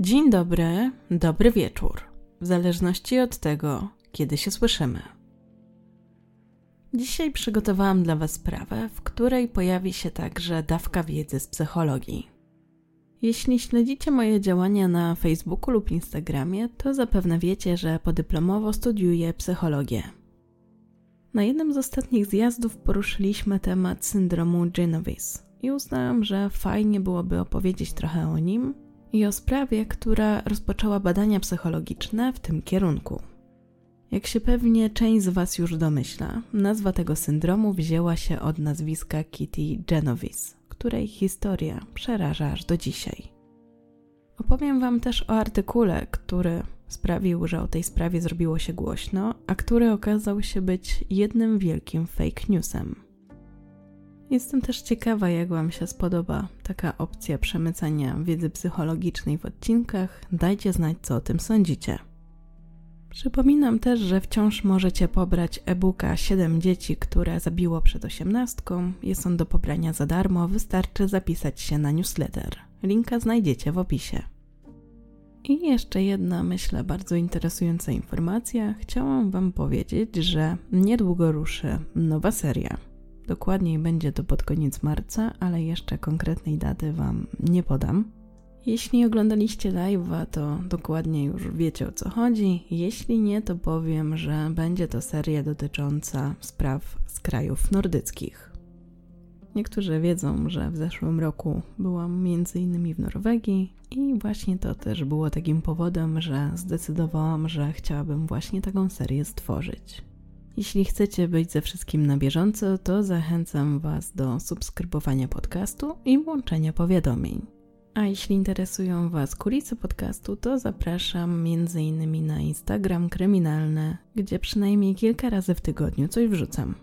Dzień dobry, dobry wieczór, w zależności od tego, kiedy się słyszymy. Dzisiaj przygotowałam dla Was sprawę, w której pojawi się także dawka wiedzy z psychologii. Jeśli śledzicie moje działania na Facebooku lub Instagramie, to zapewne wiecie, że podyplomowo studiuję psychologię. Na jednym z ostatnich zjazdów poruszyliśmy temat syndromu Genovese i uznałam, że fajnie byłoby opowiedzieć trochę o nim i o sprawie, która rozpoczęła badania psychologiczne w tym kierunku. Jak się pewnie część z Was już domyśla, nazwa tego syndromu wzięła się od nazwiska Kitty Genovese, której historia przeraża aż do dzisiaj. Opowiem Wam też o artykule, który sprawił, że o tej sprawie zrobiło się głośno, a który okazał się być jednym wielkim fake newsem. Jestem też ciekawa, jak Wam się spodoba taka opcja przemycania wiedzy psychologicznej w odcinkach. Dajcie znać, co o tym sądzicie. Przypominam też, że wciąż możecie pobrać e-booka 7 dzieci, które zabiło przed osiemnastką. Jest on do pobrania za darmo, wystarczy zapisać się na newsletter. Linka znajdziecie w opisie. I jeszcze jedna, myślę, bardzo interesująca informacja. Chciałam Wam powiedzieć, że niedługo ruszy nowa seria. Dokładniej będzie to pod koniec marca, ale jeszcze konkretnej daty Wam nie podam. Jeśli oglądaliście live'a, to dokładnie już wiecie o co chodzi. Jeśli nie, to powiem, że będzie to seria dotycząca spraw z krajów nordyckich. Niektórzy wiedzą, że w zeszłym roku byłam między innymi w Norwegii i właśnie to też było takim powodem, że zdecydowałam, że chciałabym właśnie taką serię stworzyć. Jeśli chcecie być ze wszystkim na bieżąco, to zachęcam Was do subskrybowania podcastu i włączenia powiadomień. A jeśli interesują Was kulisy podcastu, to zapraszam m.in. na Instagram kryminalne, gdzie przynajmniej kilka razy w tygodniu coś wrzucam.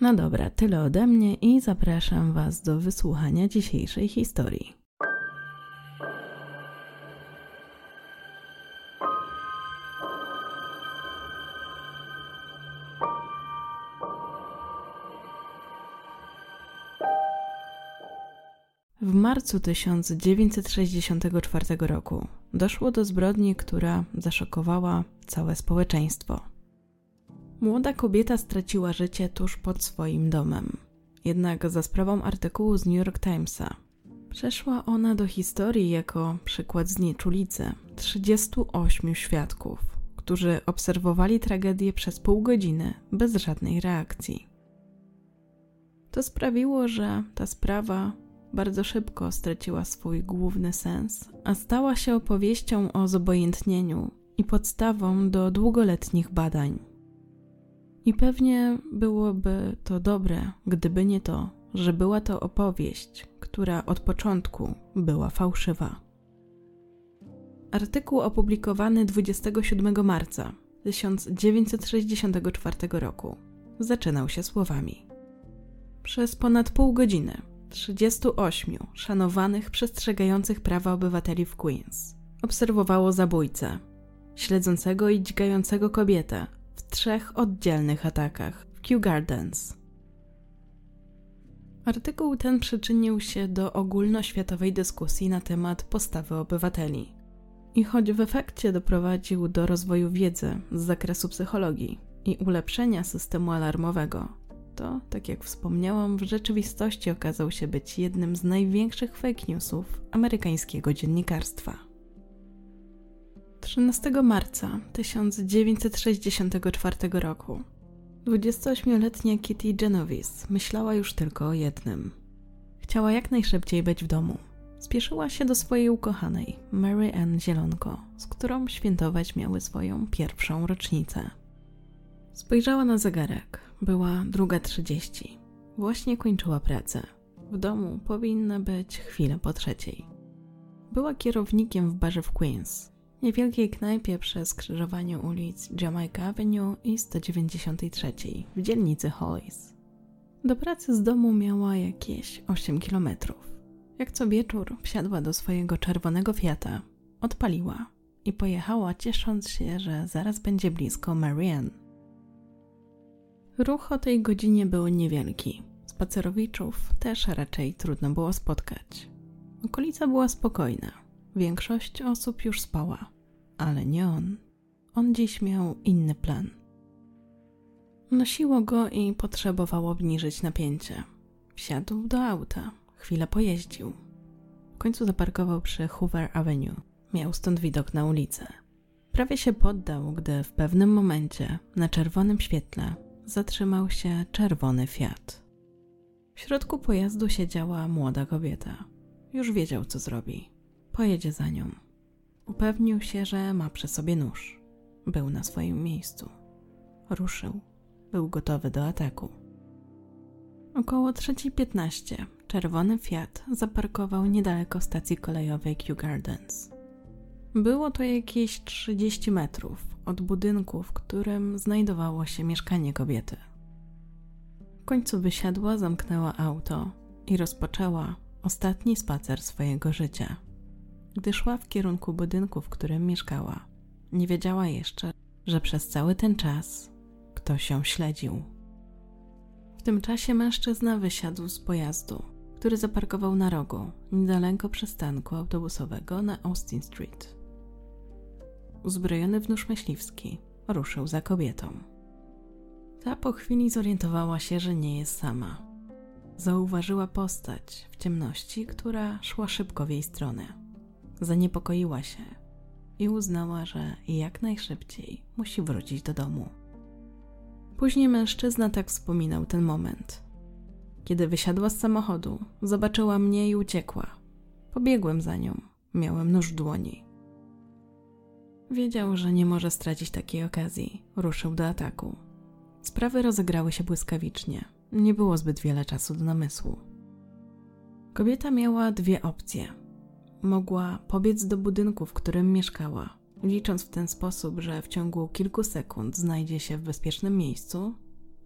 No dobra, tyle ode mnie i zapraszam Was do wysłuchania dzisiejszej historii. W marcu 1964 roku doszło do zbrodni, która zaszokowała całe społeczeństwo. Młoda kobieta straciła życie tuż pod swoim domem. Jednak za sprawą artykułu z New York Timesa przeszła ona do historii jako przykład znieczulicy 38 świadków, którzy obserwowali tragedię przez pół godziny bez żadnej reakcji. To sprawiło, że ta sprawa bardzo szybko straciła swój główny sens, a stała się opowieścią o zobojętnieniu i podstawą do długoletnich badań. I pewnie byłoby to dobre, gdyby nie to, że była to opowieść, która od początku była fałszywa. Artykuł opublikowany 27 marca 1964 roku zaczynał się słowami: Przez ponad pół godziny 38 szanowanych, przestrzegających prawa obywateli w Queens obserwowało zabójcę, śledzącego i dźgającego kobietę w trzech oddzielnych atakach w Kew Gardens. Artykuł ten przyczynił się do ogólnoświatowej dyskusji na temat postawy obywateli. I choć w efekcie doprowadził do rozwoju wiedzy z zakresu psychologii i ulepszenia systemu alarmowego, to, tak jak wspomniałam, w rzeczywistości okazał się być jednym z największych fake newsów amerykańskiego dziennikarstwa. 13 marca 1964 roku 28-letnia Kitty Genovese myślała już tylko o jednym. Chciała jak najszybciej być w domu. Spieszyła się do swojej ukochanej, Mary Ann Zielonko, z którą świętować miały swoją pierwszą rocznicę. Spojrzała na zegarek. Była druga trzydzieści. Właśnie kończyła pracę. W domu powinna być chwilę po trzeciej. Była kierownikiem w barze w Queens, niewielkiej knajpie przy skrzyżowaniu ulic Jamaica Avenue i 193 w dzielnicy Hollis. Do pracy z domu miała jakieś 8 kilometrów. Jak co wieczór wsiadła do swojego czerwonego Fiata, odpaliła i pojechała, ciesząc się, że zaraz będzie blisko Marianne. Ruch o tej godzinie był niewielki. Spacerowiczów też raczej trudno było spotkać. Okolica była spokojna. Większość osób już spała, ale nie on. On dziś miał inny plan. Nosiło go i potrzebowało obniżyć napięcie. Wsiadł do auta, chwilę pojeździł. W końcu zaparkował przy Hoover Avenue. Miał stąd widok na ulicę. Prawie się poddał, gdy w pewnym momencie na czerwonym świetle zatrzymał się czerwony Fiat. W środku pojazdu siedziała młoda kobieta. Już wiedział, co zrobi. Pojedzie za nią. Upewnił się, że ma przy sobie nóż. Był na swoim miejscu. Ruszył. Był gotowy do ataku. Około 3.15 czerwony Fiat zaparkował niedaleko stacji kolejowej Kew Gardens. Było to jakieś 30 metrów od budynku, w którym znajdowało się mieszkanie kobiety. W końcu wysiadła, zamknęła auto i rozpoczęła ostatni spacer swojego życia. Gdy szła w kierunku budynku, w którym mieszkała, nie wiedziała jeszcze, że przez cały ten czas ktoś ją śledził. W tym czasie mężczyzna wysiadł z pojazdu, który zaparkował na rogu, niedaleko przystanku autobusowego na Austin Street. Uzbrojony w nóż myśliwski, ruszył za kobietą. Ta po chwili zorientowała się, że nie jest sama. Zauważyła postać w ciemności, która szła szybko w jej stronę. Zaniepokoiła się i uznała, że jak najszybciej musi wrócić do domu. Później mężczyzna tak wspominał ten moment. Kiedy wysiadła z samochodu, zobaczyła mnie i uciekła. Pobiegłem za nią. Miałem nóż w dłoni. Wiedział, że nie może stracić takiej okazji. Ruszył do ataku. Sprawy rozegrały się błyskawicznie. Nie było zbyt wiele czasu do namysłu. Kobieta miała dwie opcje. Mogła pobiec do budynku, w którym mieszkała, licząc w ten sposób, że w ciągu kilku sekund znajdzie się w bezpiecznym miejscu,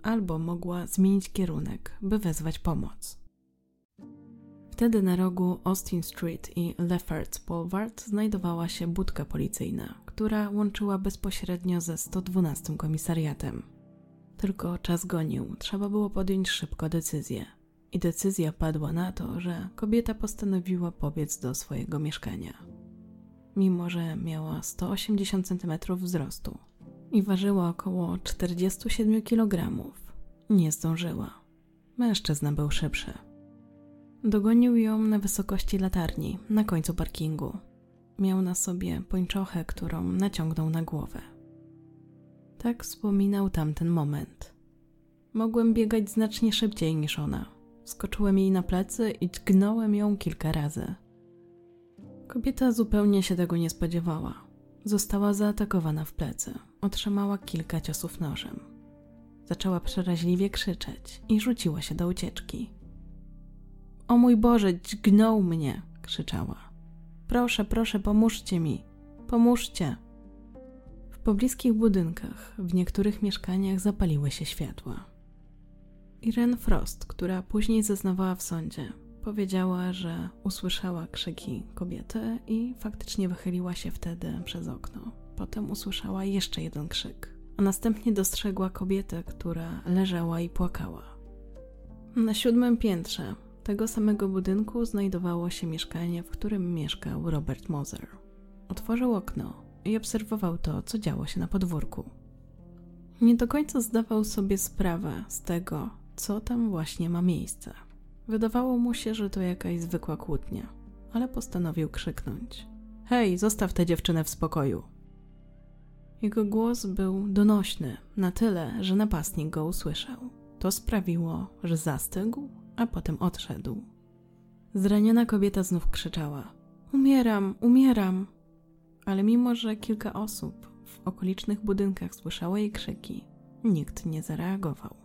albo mogła zmienić kierunek, by wezwać pomoc. Wtedy na rogu Austin Street i Lefferts Boulevard znajdowała się budka policyjna, która łączyła bezpośrednio ze 112 komisariatem. Tylko czas gonił, trzeba było podjąć szybko decyzję. I decyzja padła na to, że kobieta postanowiła pobiec do swojego mieszkania. Mimo, że miała 180 cm wzrostu i ważyła około 47 kg, nie zdążyła. Mężczyzna był szybszy. Dogonił ją na wysokości latarni, na końcu parkingu. Miał na sobie pończochę, którą naciągnął na głowę. Tak wspominał tamten moment. Mogłem biegać znacznie szybciej niż ona. Skoczyłem jej na plecy i dźgnąłem ją kilka razy. Kobieta zupełnie się tego nie spodziewała. Została zaatakowana w plecy. Otrzymała kilka ciosów nożem. Zaczęła przeraźliwie krzyczeć i rzuciła się do ucieczki. O mój Boże, dźgnął mnie! krzyczała. Proszę, proszę, pomóżcie mi! Pomóżcie! W pobliskich budynkach, w niektórych mieszkaniach zapaliły się światła. Irene Frost, która później zeznawała w sądzie, powiedziała, że usłyszała krzyki kobiety i faktycznie wychyliła się wtedy przez okno. Potem usłyszała jeszcze jeden krzyk, a następnie dostrzegła kobietę, która leżała i płakała. Na siódmym piętrze tego samego budynku znajdowało się mieszkanie, w którym mieszkał Robert Moser. Otworzył okno i obserwował to, co działo się na podwórku. Nie do końca zdawał sobie sprawę z tego, co tam właśnie ma miejsce. Wydawało mu się, że to jakaś zwykła kłótnia, ale postanowił krzyknąć: Hej, zostaw tę dziewczynę w spokoju. Jego głos był donośny na tyle, że napastnik go usłyszał. To sprawiło, że zastygł, a potem odszedł. Zraniona kobieta znów krzyczała: Umieram, umieram ale mimo, że kilka osób w okolicznych budynkach słyszało jej krzyki, nikt nie zareagował.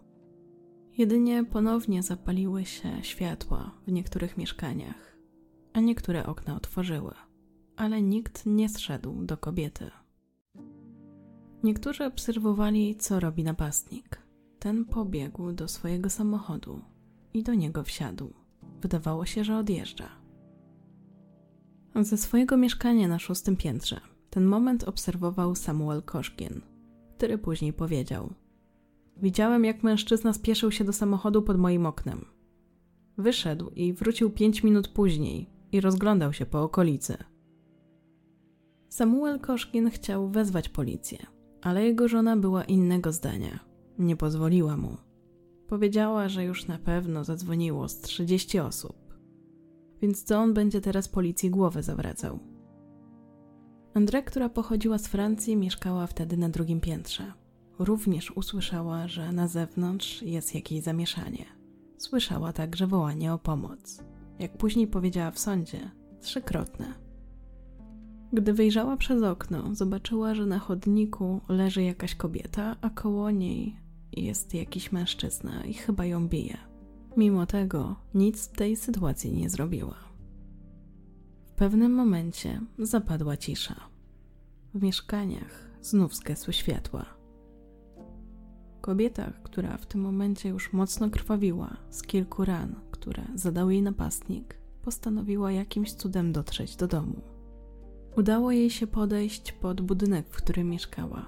Jedynie ponownie zapaliły się światła w niektórych mieszkaniach, a niektóre okna otworzyły, ale nikt nie zszedł do kobiety. Niektórzy obserwowali, co robi napastnik. Ten pobiegł do swojego samochodu i do niego wsiadł. Wydawało się, że odjeżdża. Ze swojego mieszkania na szóstym piętrze Ten moment obserwował Samuel Koszkin, który później powiedział: Widziałem, jak mężczyzna spieszył się do samochodu pod moim oknem. Wyszedł i wrócił pięć minut później i rozglądał się po okolicy. Samuel Koszkin chciał wezwać policję, ale jego żona była innego zdania. Nie pozwoliła mu. Powiedziała, że już na pewno zadzwoniło z 30 osób. Więc co on będzie teraz policji głowę zawracał? Andre, która pochodziła z Francji, mieszkała wtedy na drugim piętrze. Również usłyszała, że na zewnątrz jest jakieś zamieszanie. Słyszała także wołanie o pomoc. Jak później powiedziała w sądzie, trzykrotne. Gdy wyjrzała przez okno, zobaczyła, że na chodniku leży jakaś kobieta, a koło niej jest jakiś mężczyzna i chyba ją bije. Mimo tego nic w tej sytuacji nie zrobiła. W pewnym momencie zapadła cisza. W mieszkaniach znów zgasły światła. Kobieta, która w tym momencie już mocno krwawiła z kilku ran, które zadał jej napastnik, postanowiła jakimś cudem dotrzeć do domu. Udało jej się podejść pod budynek, w którym mieszkała.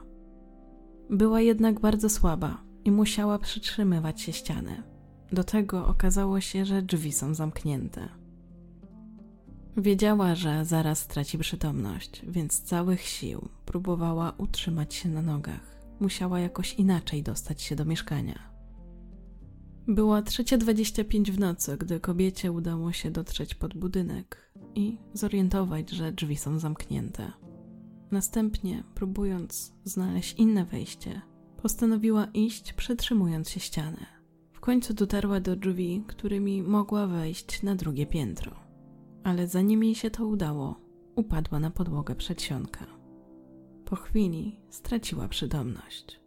Była jednak bardzo słaba i musiała przytrzymywać się ściany. Do tego okazało się, że drzwi są zamknięte. Wiedziała, że zaraz straci przytomność, więc z całych sił próbowała utrzymać się na nogach. Musiała jakoś inaczej dostać się do mieszkania. Była 3.25 w nocy, gdy kobiecie udało się dotrzeć pod budynek i zorientować, że drzwi są zamknięte. Następnie, próbując znaleźć inne wejście, postanowiła iść, przetrzymując się ścianę. W końcu dotarła do drzwi, którymi mogła wejść na drugie piętro. Ale zanim jej się to udało, upadła na podłogę przedsionka. Po chwili straciła przytomność.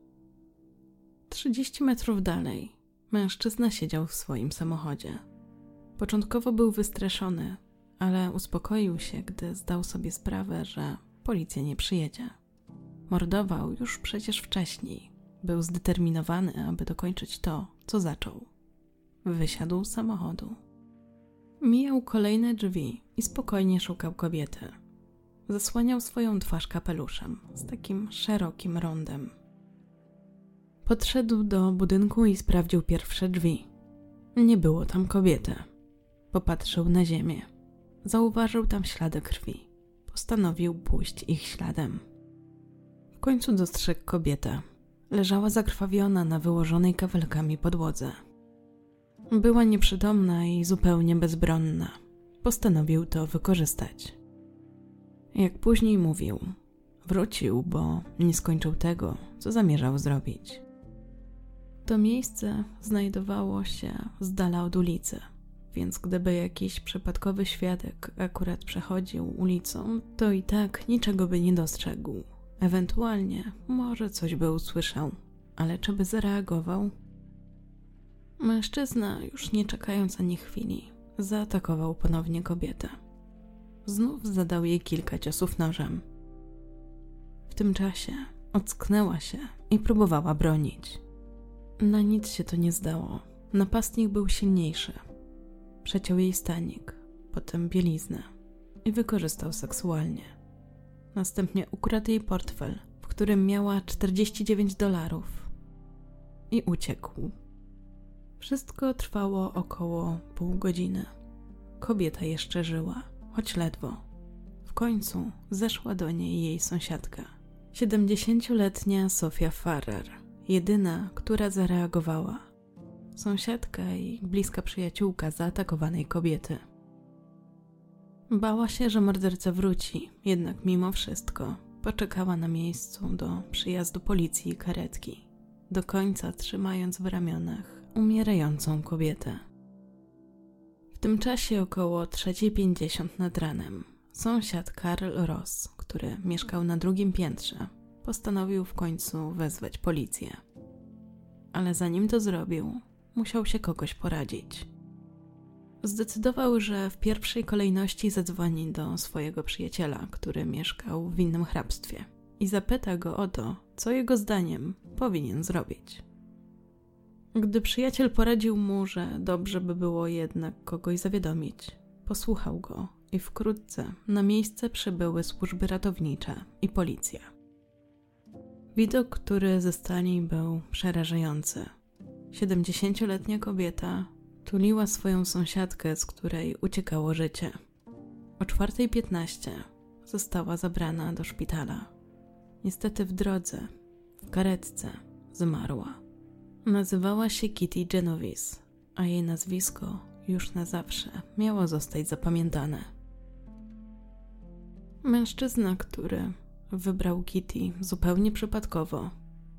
30 metrów dalej Mężczyzna siedział w swoim samochodzie. Początkowo był wystraszony, ale uspokoił się, gdy zdał sobie sprawę, że policja nie przyjedzie. Mordował już przecież wcześniej. Był zdeterminowany, aby dokończyć to, co zaczął. Wysiadł z samochodu. Mijał kolejne drzwi i spokojnie szukał kobiety. Zasłaniał swoją twarz kapeluszem z takim szerokim rondem. Podszedł do budynku i sprawdził pierwsze drzwi. Nie było tam kobiety. Popatrzył na ziemię. Zauważył tam ślady krwi. Postanowił pójść ich śladem. W końcu dostrzegł kobietę. Leżała zakrwawiona na wyłożonej kawelkami podłodze. Była nieprzytomna i zupełnie bezbronna. Postanowił to wykorzystać. Jak później mówił, wrócił, bo nie skończył tego, co zamierzał zrobić. To miejsce znajdowało się z dala od ulicy, więc gdyby jakiś przypadkowy świadek akurat przechodził ulicą, to i tak niczego by nie dostrzegł. Ewentualnie może coś by usłyszał, ale czy by zareagował? Mężczyzna, już nie czekając ani chwili, zaatakował ponownie kobietę. Znów zadał jej kilka ciosów nożem. W tym czasie ocknęła się i próbowała bronić. Na nic się to nie zdało. Napastnik był silniejszy. Przeciął jej stanik, potem bieliznę i wykorzystał seksualnie. Następnie ukradł jej portfel, w którym miała 49 dolarów i uciekł. Wszystko trwało około pół godziny. Kobieta jeszcze żyła, choć ledwo. W końcu zeszła do niej jej sąsiadka, 70-letnia Sofia Farrer jedyna, która zareagowała. Sąsiadka i bliska przyjaciółka zaatakowanej kobiety. Bała się, że morderca wróci, jednak mimo wszystko poczekała na miejscu do przyjazdu policji i karetki, do końca trzymając w ramionach umierającą kobietę. W tym czasie około 3.50 nad ranem sąsiad Karl Ross, który mieszkał na drugim piętrze, postanowił w końcu wezwać policję. Ale zanim to zrobił, musiał się kogoś poradzić. Zdecydował, że w pierwszej kolejności zadzwoni do swojego przyjaciela, który mieszkał w innym hrabstwie, i zapyta go o to, co jego zdaniem powinien zrobić. Gdy przyjaciel poradził mu, że dobrze by było jednak kogoś zawiadomić, posłuchał go i wkrótce na miejsce przybyły służby ratownicze i policja. Widok, który zastali, był przerażający. 70-letnia kobieta tuliła swoją sąsiadkę, z której uciekało życie. O 4.15 została zabrana do szpitala. Niestety w drodze, w karetce, zmarła. Nazywała się Kitty Genovese, a jej nazwisko już na zawsze miało zostać zapamiętane. Mężczyzna, który wybrał Kitty zupełnie przypadkowo,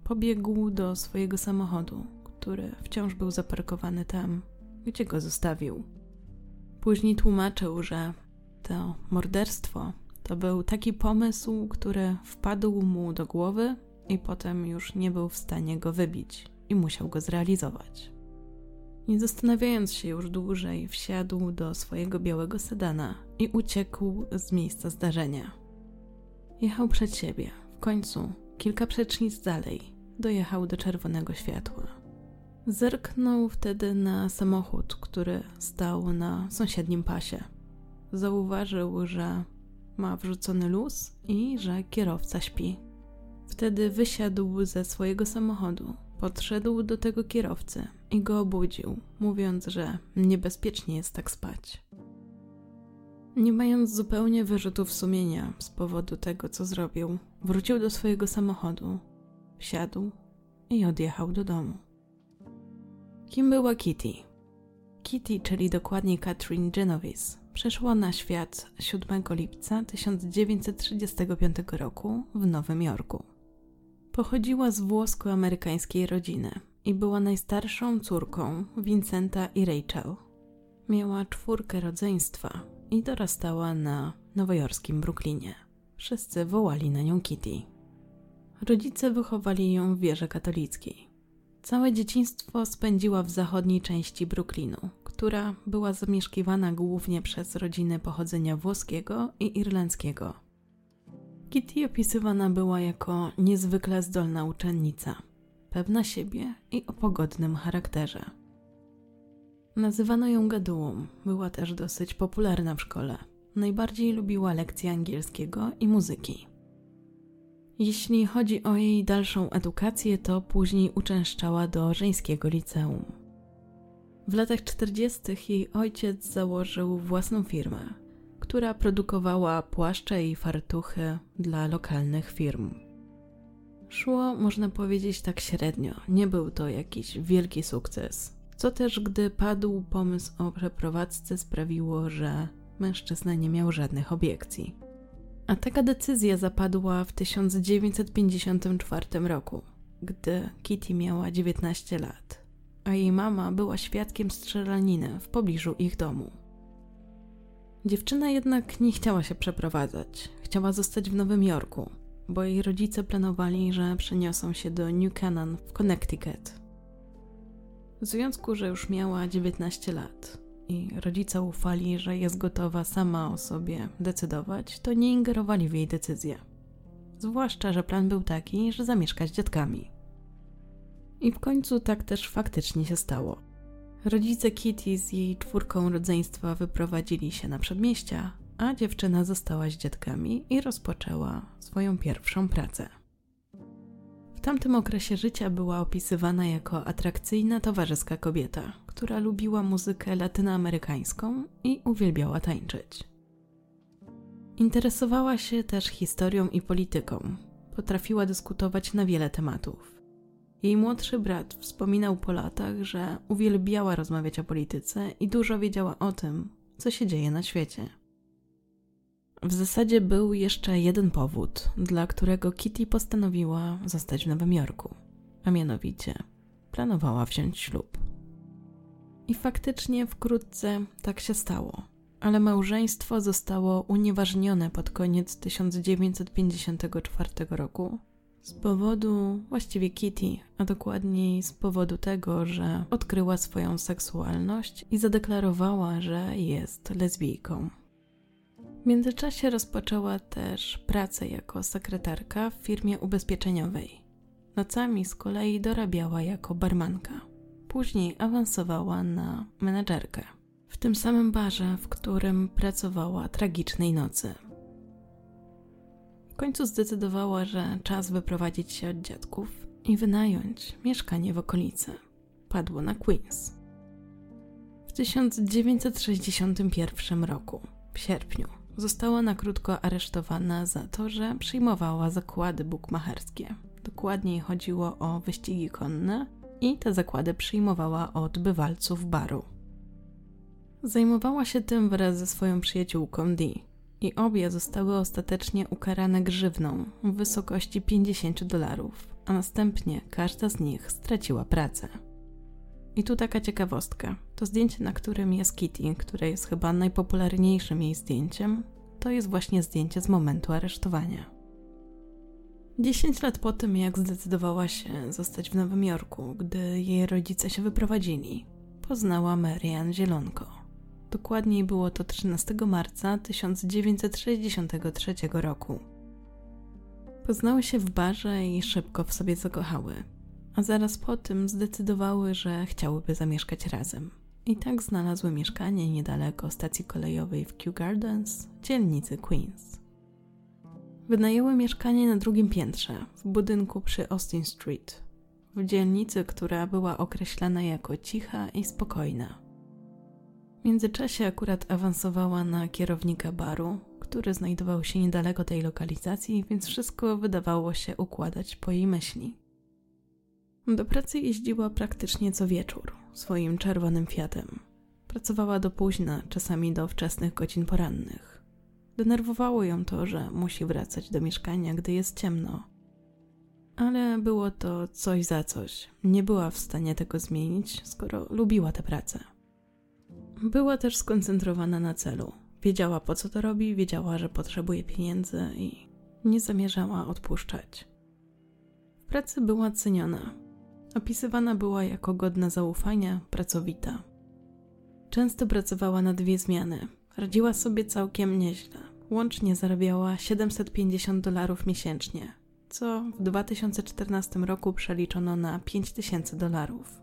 pobiegł do swojego samochodu, który wciąż był zaparkowany tam, gdzie go zostawił. Później tłumaczył, że to morderstwo to był taki pomysł, który wpadł mu do głowy i potem już nie był w stanie go wybić i musiał go zrealizować. Nie zastanawiając się już dłużej, wsiadł do swojego białego sedana i uciekł z miejsca zdarzenia. Jechał przed siebie. W końcu, kilka przecznic dalej, dojechał do czerwonego światła. Zerknął wtedy na samochód, który stał na sąsiednim pasie. Zauważył, że ma wrzucony luz i że kierowca śpi. Wtedy wysiadł ze swojego samochodu, podszedł do tego kierowcy i go obudził, mówiąc, że niebezpiecznie jest tak spać. Nie mając zupełnie wyrzutów sumienia z powodu tego, co zrobił, wrócił do swojego samochodu, wsiadł i odjechał do domu. Kim była Kitty? Kitty, czyli dokładnie Catherine Genovese, przeszła na świat 7 lipca 1935 roku w Nowym Jorku. Pochodziła z włosko-amerykańskiej rodziny i była najstarszą córką Vincenta i Rachel. Miała czwórkę rodzeństwa i dorastała na nowojorskim Brooklynie. Wszyscy wołali na nią Kitty. Rodzice wychowali ją w wierze katolickiej. Całe dzieciństwo spędziła w zachodniej części Brooklynu, która była zamieszkiwana głównie przez rodziny pochodzenia włoskiego i irlandzkiego. Kitty opisywana była jako niezwykle zdolna uczennica, pewna siebie i o pogodnym charakterze. Nazywano ją gadułą, była też dosyć popularna w szkole. Najbardziej lubiła lekcje angielskiego i muzyki. Jeśli chodzi o jej dalszą edukację, to później uczęszczała do żeńskiego liceum. W latach 40. jej ojciec założył własną firmę, która produkowała płaszcze i fartuchy dla lokalnych firm. Szło, można powiedzieć, tak średnio, nie był to jakiś wielki sukces, co też gdy padł pomysł o przeprowadzce sprawiło, że mężczyzna nie miał żadnych obiekcji. A taka decyzja zapadła w 1954 roku, gdy Kitty miała 19 lat, a jej mama była świadkiem strzelaniny w pobliżu ich domu. Dziewczyna jednak nie chciała się przeprowadzać, chciała zostać w Nowym Jorku, bo jej rodzice planowali, że przeniosą się do New Canaan w Connecticut. W związku, że już miała 19 lat i rodzice ufali, że jest gotowa sama o sobie decydować, to nie ingerowali w jej decyzję. Zwłaszcza, że plan był taki, że zamieszka z dziadkami. I w końcu tak też faktycznie się stało. Rodzice Kitty z jej czwórką rodzeństwa wyprowadzili się na przedmieścia, a dziewczyna została z dziadkami i rozpoczęła swoją pierwszą pracę. Tamtym okresie życia była opisywana jako atrakcyjna, towarzyska kobieta, która lubiła muzykę latynoamerykańską i uwielbiała tańczyć. Interesowała się też historią i polityką. Potrafiła dyskutować na wiele tematów. Jej młodszy brat wspominał po latach, że uwielbiała rozmawiać o polityce i dużo wiedziała o tym, co się dzieje na świecie. W zasadzie był jeszcze jeden powód, dla którego Kitty postanowiła zostać w Nowym Jorku, a mianowicie planowała wziąć ślub. I faktycznie wkrótce tak się stało, ale małżeństwo zostało unieważnione pod koniec 1954 roku z powodu właściwie Kitty, a dokładniej z powodu tego, że odkryła swoją seksualność i zadeklarowała, że jest lesbijką. W międzyczasie rozpoczęła też pracę jako sekretarka w firmie ubezpieczeniowej. Nocami z kolei dorabiała jako barmanka. Później awansowała na menedżerkę. w tym samym barze, w którym pracowała tragicznej nocy. W końcu zdecydowała, że czas wyprowadzić się od dziadków i wynająć mieszkanie w okolicy. Padło na Queens. W 1961 roku, w sierpniu, została na krótko aresztowana za to, że przyjmowała zakłady bukmacherskie. Dokładniej chodziło o wyścigi konne i te zakłady przyjmowała od bywalców baru. Zajmowała się tym wraz ze swoją przyjaciółką Dee i obie zostały ostatecznie ukarane grzywną w wysokości 50 dolarów, a następnie każda z nich straciła pracę. I tu taka ciekawostka. To zdjęcie, na którym jest Kitty, które jest chyba najpopularniejszym jej zdjęciem, to jest właśnie zdjęcie z momentu aresztowania. 10 lat po tym, jak zdecydowała się zostać w Nowym Jorku, gdy jej rodzice się wyprowadzili, poznała Marian Zielonko. Dokładniej było to 13 marca 1963 roku. Poznały się w barze i szybko w sobie zakochały, a zaraz po tym zdecydowały, że chciałyby zamieszkać razem. I tak znalazły mieszkanie niedaleko stacji kolejowej w Kew Gardens, dzielnicy Queens. Wynajęły mieszkanie na drugim piętrze, w budynku przy Austin Street, w dzielnicy, która była określana jako cicha i spokojna. W międzyczasie akurat awansowała na kierownika baru, który znajdował się niedaleko tej lokalizacji, więc wszystko wydawało się układać po jej myśli. Do pracy jeździła praktycznie co wieczór swoim czerwonym Fiatem. Pracowała do późna, czasami do wczesnych godzin porannych. Denerwowało ją to, że musi wracać do mieszkania, gdy jest ciemno. Ale było to coś za coś. Nie była w stanie tego zmienić, skoro lubiła tę pracę. Była też skoncentrowana na celu. Wiedziała po co to robi, wiedziała, że potrzebuje pieniędzy i nie zamierzała odpuszczać. W pracy była ceniona. Opisywana była jako godna zaufania, pracowita. Często pracowała na dwie zmiany. Radziła sobie całkiem nieźle. Łącznie zarabiała 750 dolarów miesięcznie, co w 2014 roku przeliczono na 5000 dolarów.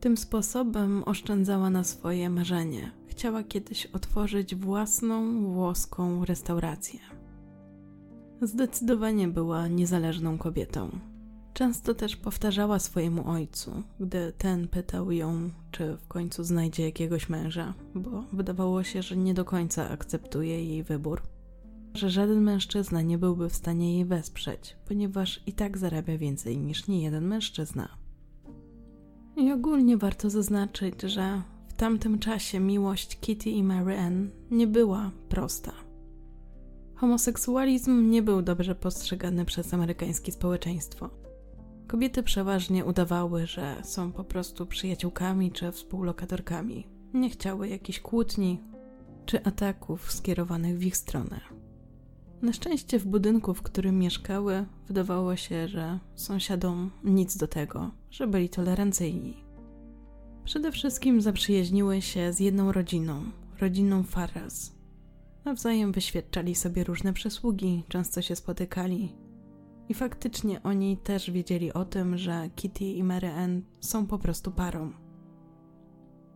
Tym sposobem oszczędzała na swoje marzenie. Chciała kiedyś otworzyć własną włoską restaurację. Zdecydowanie była niezależną kobietą. Często też powtarzała swojemu ojcu, gdy ten pytał ją, czy w końcu znajdzie jakiegoś męża, bo wydawało się, że nie do końca akceptuje jej wybór. Że żaden mężczyzna nie byłby w stanie jej wesprzeć, ponieważ i tak zarabia więcej niż niejeden mężczyzna. I ogólnie warto zaznaczyć, że w tamtym czasie miłość Kitty i Marianne nie była prosta. Homoseksualizm nie był dobrze postrzegany przez amerykańskie społeczeństwo. Kobiety przeważnie udawały, że są po prostu przyjaciółkami czy współlokatorkami. Nie chciały jakichś kłótni czy ataków skierowanych w ich stronę. Na szczęście w budynku, w którym mieszkały, wydawało się, że sąsiadom nic do tego, że byli tolerancyjni. Przede wszystkim zaprzyjaźniły się z jedną rodziną, rodziną Farras. Nawzajem wyświadczali sobie różne przysługi, często się spotykali. I faktycznie oni też wiedzieli o tym, że Kitty i Mary Ann są po prostu parą.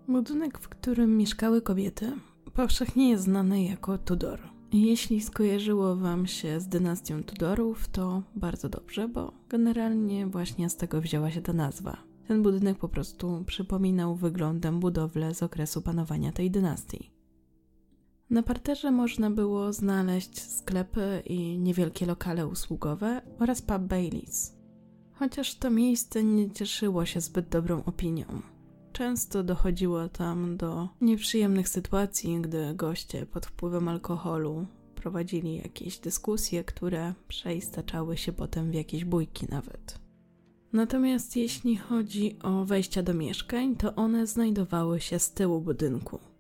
Budynek, w którym mieszkały kobiety, powszechnie jest znany jako Tudor. Jeśli skojarzyło Wam się z dynastią Tudorów, to bardzo dobrze, bo generalnie właśnie z tego wzięła się ta nazwa. Ten budynek po prostu przypominał wyglądem budowlę z okresu panowania tej dynastii. Na parterze można było znaleźć sklepy i niewielkie lokale usługowe oraz pub Baileys. Chociaż to miejsce nie cieszyło się zbyt dobrą opinią. Często dochodziło tam do nieprzyjemnych sytuacji, gdy goście pod wpływem alkoholu prowadzili jakieś dyskusje, które przeistaczały się potem w jakieś bójki nawet. Natomiast jeśli chodzi o wejścia do mieszkań, to one znajdowały się z tyłu budynku.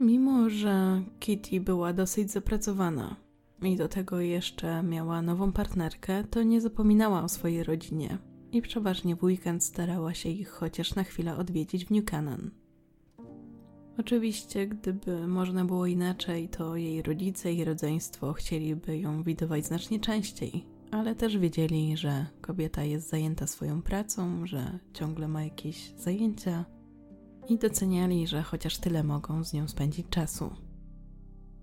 Mimo, że Kitty była dosyć zapracowana i do tego jeszcze miała nową partnerkę, to nie zapominała o swojej rodzinie i przeważnie w weekend starała się ich chociaż na chwilę odwiedzić w New Canaan. Oczywiście, gdyby można było inaczej, to jej rodzice i rodzeństwo chcieliby ją widywać znacznie częściej, ale też wiedzieli, że kobieta jest zajęta swoją pracą, że ciągle ma jakieś zajęcia i doceniali, że chociaż tyle mogą z nią spędzić czasu.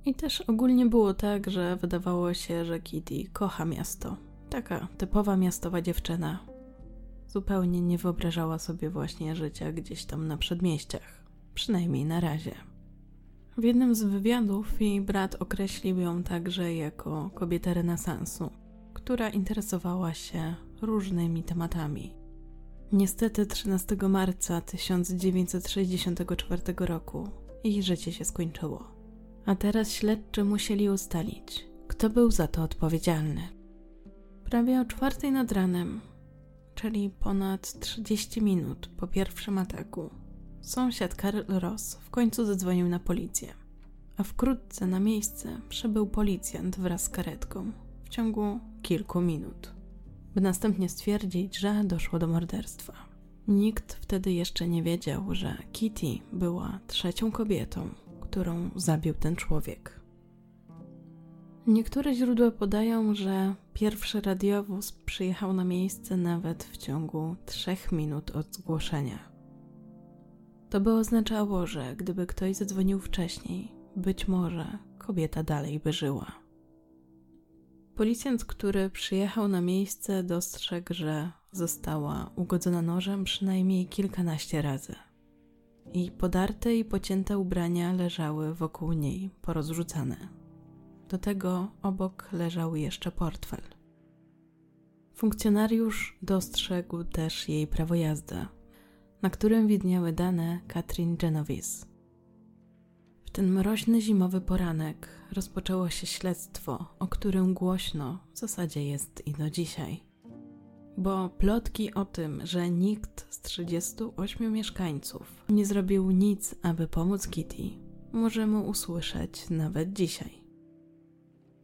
I też ogólnie było tak, że wydawało się, że Kitty kocha miasto. Taka typowa miastowa dziewczyna. Zupełnie nie wyobrażała sobie właśnie życia gdzieś tam na przedmieściach. Przynajmniej na razie. W jednym z wywiadów jej brat określił ją także jako kobietę renesansu, która interesowała się różnymi tematami. Niestety 13 marca 1964 roku jej życie się skończyło. A teraz śledczy musieli ustalić, kto był za to odpowiedzialny. Prawie o czwartej nad ranem, czyli ponad 30 minut po pierwszym ataku, sąsiad Karl Ross w końcu zadzwonił na policję, a wkrótce na miejsce przybył policjant wraz z karetką w ciągu kilku minut, by następnie stwierdzić, że doszło do morderstwa. Nikt wtedy jeszcze nie wiedział, że Kitty była trzecią kobietą, którą zabił ten człowiek. Niektóre źródła podają, że pierwszy radiowóz przyjechał na miejsce nawet w ciągu trzech minut od zgłoszenia. To by oznaczało, że gdyby ktoś zadzwonił wcześniej, być może kobieta dalej by żyła. Policjant, który przyjechał na miejsce, dostrzegł, że została ugodzona nożem przynajmniej kilkanaście razy i podarte i pocięte ubrania leżały wokół niej, porozrzucane. Do tego obok leżał jeszcze portfel. Funkcjonariusz dostrzegł też jej prawo jazdy, na którym widniały dane Katrin Genovese. W ten mroźny zimowy poranek rozpoczęło się śledztwo, o którym głośno w zasadzie jest i do dzisiaj bo plotki o tym, że nikt z 38 mieszkańców nie zrobił nic, aby pomóc Kitty, możemy usłyszeć nawet dzisiaj.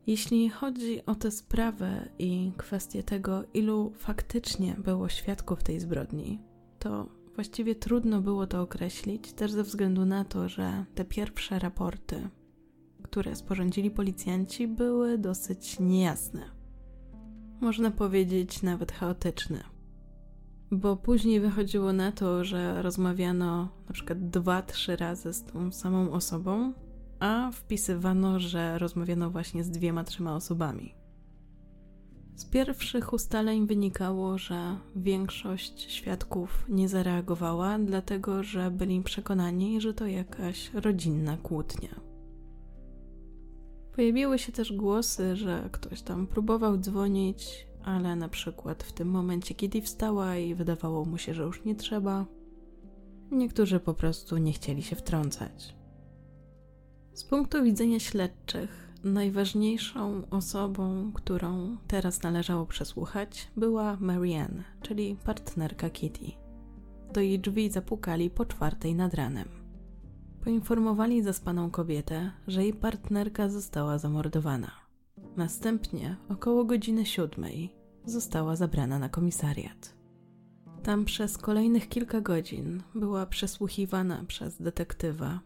Jeśli chodzi o tę sprawę i kwestię tego, ilu faktycznie było świadków tej zbrodni, to właściwie trudno było to określić, też ze względu na to, że te pierwsze raporty, które sporządzili policjanci, były dosyć niejasne można powiedzieć nawet chaotyczny. Bo później wychodziło na to, że rozmawiano na przykład dwa, trzy razy z tą samą osobą, a wpisywano, że rozmawiano właśnie z dwiema, trzema osobami. Z pierwszych ustaleń wynikało, że większość świadków nie zareagowała, dlatego że byli przekonani, że to jakaś rodzinna kłótnia. Pojawiły się też głosy, że ktoś tam próbował dzwonić, ale na przykład w tym momencie, kiedy wstała i wydawało mu się, że już nie trzeba, niektórzy po prostu nie chcieli się wtrącać. Z punktu widzenia śledczych, najważniejszą osobą, którą teraz należało przesłuchać, była Marianne, czyli partnerka Kitty. Do jej drzwi zapukali po czwartej nad ranem. Poinformowali zaspaną kobietę, że jej partnerka została zamordowana. Następnie, około godziny siódmej, została zabrana na komisariat. Tam przez kolejnych kilka godzin była przesłuchiwana przez detektywa,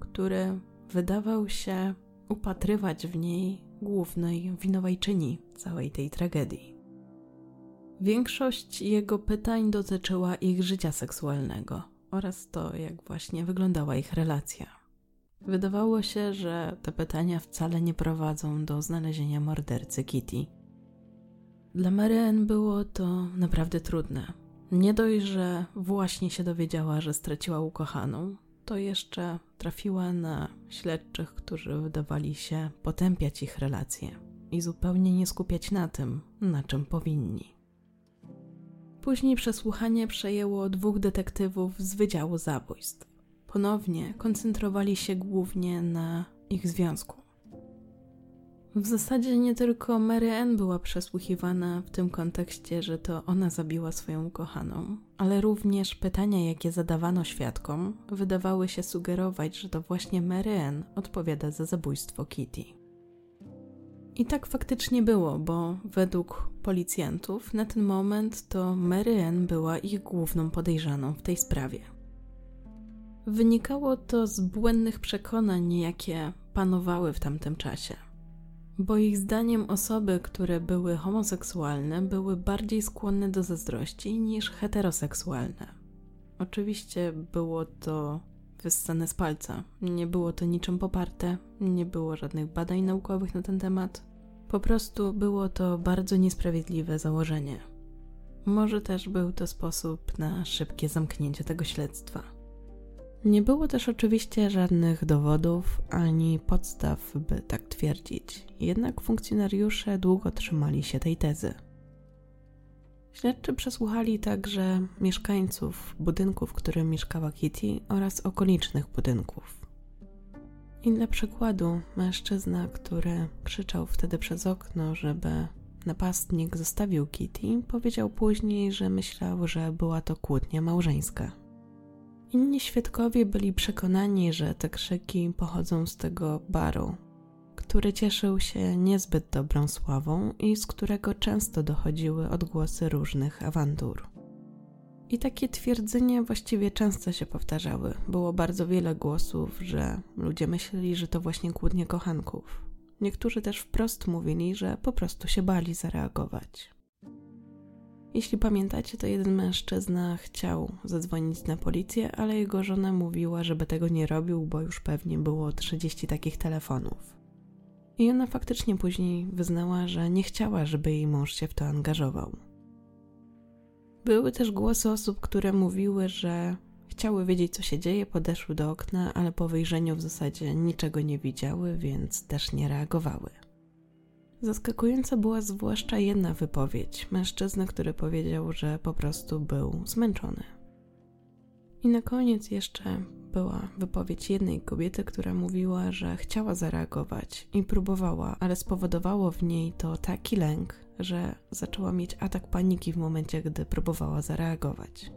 który wydawał się upatrywać w niej głównej winowajczyni całej tej tragedii. Większość jego pytań dotyczyła ich życia seksualnego oraz to, jak właśnie wyglądała ich relacja. Wydawało się, że te pytania wcale nie prowadzą do znalezienia mordercy Kitty. Dla Marianne było to naprawdę trudne. Nie dość, że właśnie się dowiedziała, że straciła ukochaną, to jeszcze trafiła na śledczych, którzy wydawali się potępiać ich relacje i zupełnie nie skupiać na tym, na czym powinni. Później przesłuchanie przejęło dwóch detektywów z Wydziału Zabójstw. Ponownie koncentrowali się głównie na ich związku. W zasadzie nie tylko Mary Ann była przesłuchiwana w tym kontekście, że to ona zabiła swoją ukochaną, ale również pytania, jakie zadawano świadkom, wydawały się sugerować, że to właśnie Mary Ann odpowiada za zabójstwo Kitty. I tak faktycznie było, bo według policjantów na ten moment to Mary Ann była ich główną podejrzaną w tej sprawie. Wynikało to z błędnych przekonań, jakie panowały w tamtym czasie. Bo ich zdaniem osoby, które były homoseksualne, były bardziej skłonne do zazdrości niż heteroseksualne. Oczywiście było to wyssane z palca. Nie było to niczym poparte, nie było żadnych badań naukowych na ten temat. Po prostu było to bardzo niesprawiedliwe założenie. Może też był to sposób na szybkie zamknięcie tego śledztwa. Nie było też oczywiście żadnych dowodów ani podstaw, by tak twierdzić, jednak funkcjonariusze długo trzymali się tej tezy. Śledczy przesłuchali także mieszkańców budynku, w którym mieszkała Kitty oraz okolicznych budynków. I dla przykładu, mężczyzna, który krzyczał wtedy przez okno, żeby napastnik zostawił Kitty, powiedział później, że myślał, że była to kłótnia małżeńska. Inni świadkowie byli przekonani, że te krzyki pochodzą z tego baru, który cieszył się niezbyt dobrą sławą i z którego często dochodziły odgłosy różnych awantur. I takie twierdzenia właściwie często się powtarzały. Było bardzo wiele głosów, że ludzie myśleli, że to właśnie kłótnie kochanków. Niektórzy też wprost mówili, że po prostu się bali zareagować. Jeśli pamiętacie, to jeden mężczyzna chciał zadzwonić na policję, ale jego żona mówiła, żeby tego nie robił, bo już pewnie było 30 takich telefonów. I ona faktycznie później wyznała, że nie chciała, żeby jej mąż się w to angażował. Były też głosy osób, które mówiły, że chciały wiedzieć, co się dzieje, podeszły do okna, ale po wyjrzeniu w zasadzie niczego nie widziały, więc też nie reagowały. Zaskakująca była zwłaszcza jedna wypowiedź mężczyzny, który powiedział, że po prostu był zmęczony. I na koniec jeszcze była wypowiedź jednej kobiety, która mówiła, że chciała zareagować i próbowała, ale spowodowało w niej to taki lęk, że zaczęła mieć atak paniki w momencie, gdy próbowała zareagować.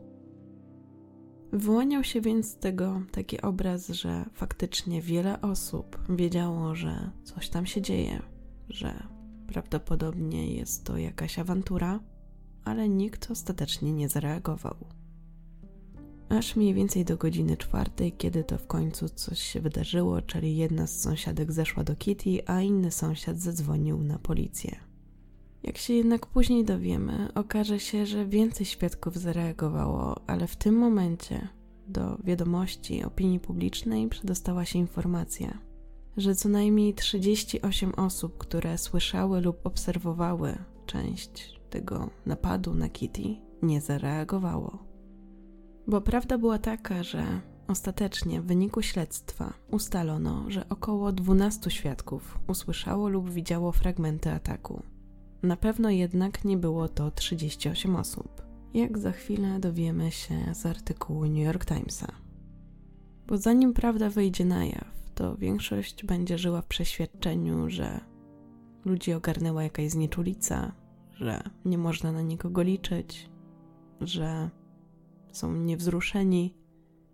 Wyłaniał się więc z tego taki obraz, że faktycznie wiele osób wiedziało, że coś tam się dzieje, że prawdopodobnie jest to jakaś awantura, ale nikt ostatecznie nie zareagował. Aż mniej więcej do godziny czwartej, kiedy to w końcu coś się wydarzyło, czyli jedna z sąsiadek zeszła do Kitty, a inny sąsiad zadzwonił na policję. Jak się jednak później dowiemy, okaże się, że więcej świadków zareagowało, ale w tym momencie do wiadomości opinii publicznej przedostała się informacja, że co najmniej 38 osób, które słyszały lub obserwowały część tego napadu na Kitty, nie zareagowało. Bo prawda była taka, że ostatecznie w wyniku śledztwa ustalono, że około 12 świadków usłyszało lub widziało fragmenty ataku. Na pewno jednak nie było to 38 osób, jak za chwilę dowiemy się z artykułu New York Timesa. Bo zanim prawda wyjdzie na jaw, to większość będzie żyła w przeświadczeniu, że ludzi ogarnęła jakaś znieczulica, że nie można na nikogo liczyć, że są niewzruszeni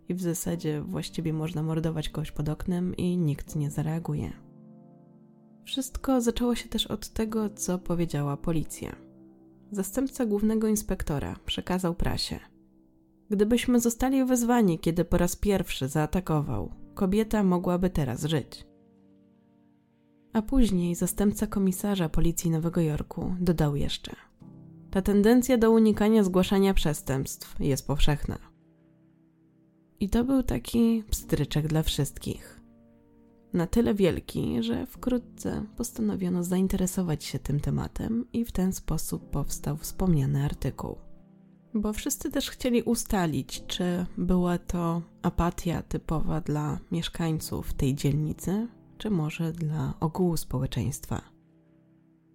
i w zasadzie właściwie można mordować kogoś pod oknem i nikt nie zareaguje. Wszystko zaczęło się też od tego, co powiedziała policja. Zastępca głównego inspektora przekazał prasie. Gdybyśmy zostali wezwani, kiedy po raz pierwszy zaatakował, kobieta mogłaby teraz żyć. A później zastępca komisarza policji Nowego Jorku dodał jeszcze – ta tendencja do unikania zgłaszania przestępstw jest powszechna. I to był taki pstryczek dla wszystkich. Na tyle wielki, że wkrótce postanowiono zainteresować się tym tematem i w ten sposób powstał wspomniany artykuł. Bo wszyscy też chcieli ustalić, czy była to apatia typowa dla mieszkańców tej dzielnicy, czy może dla ogółu społeczeństwa.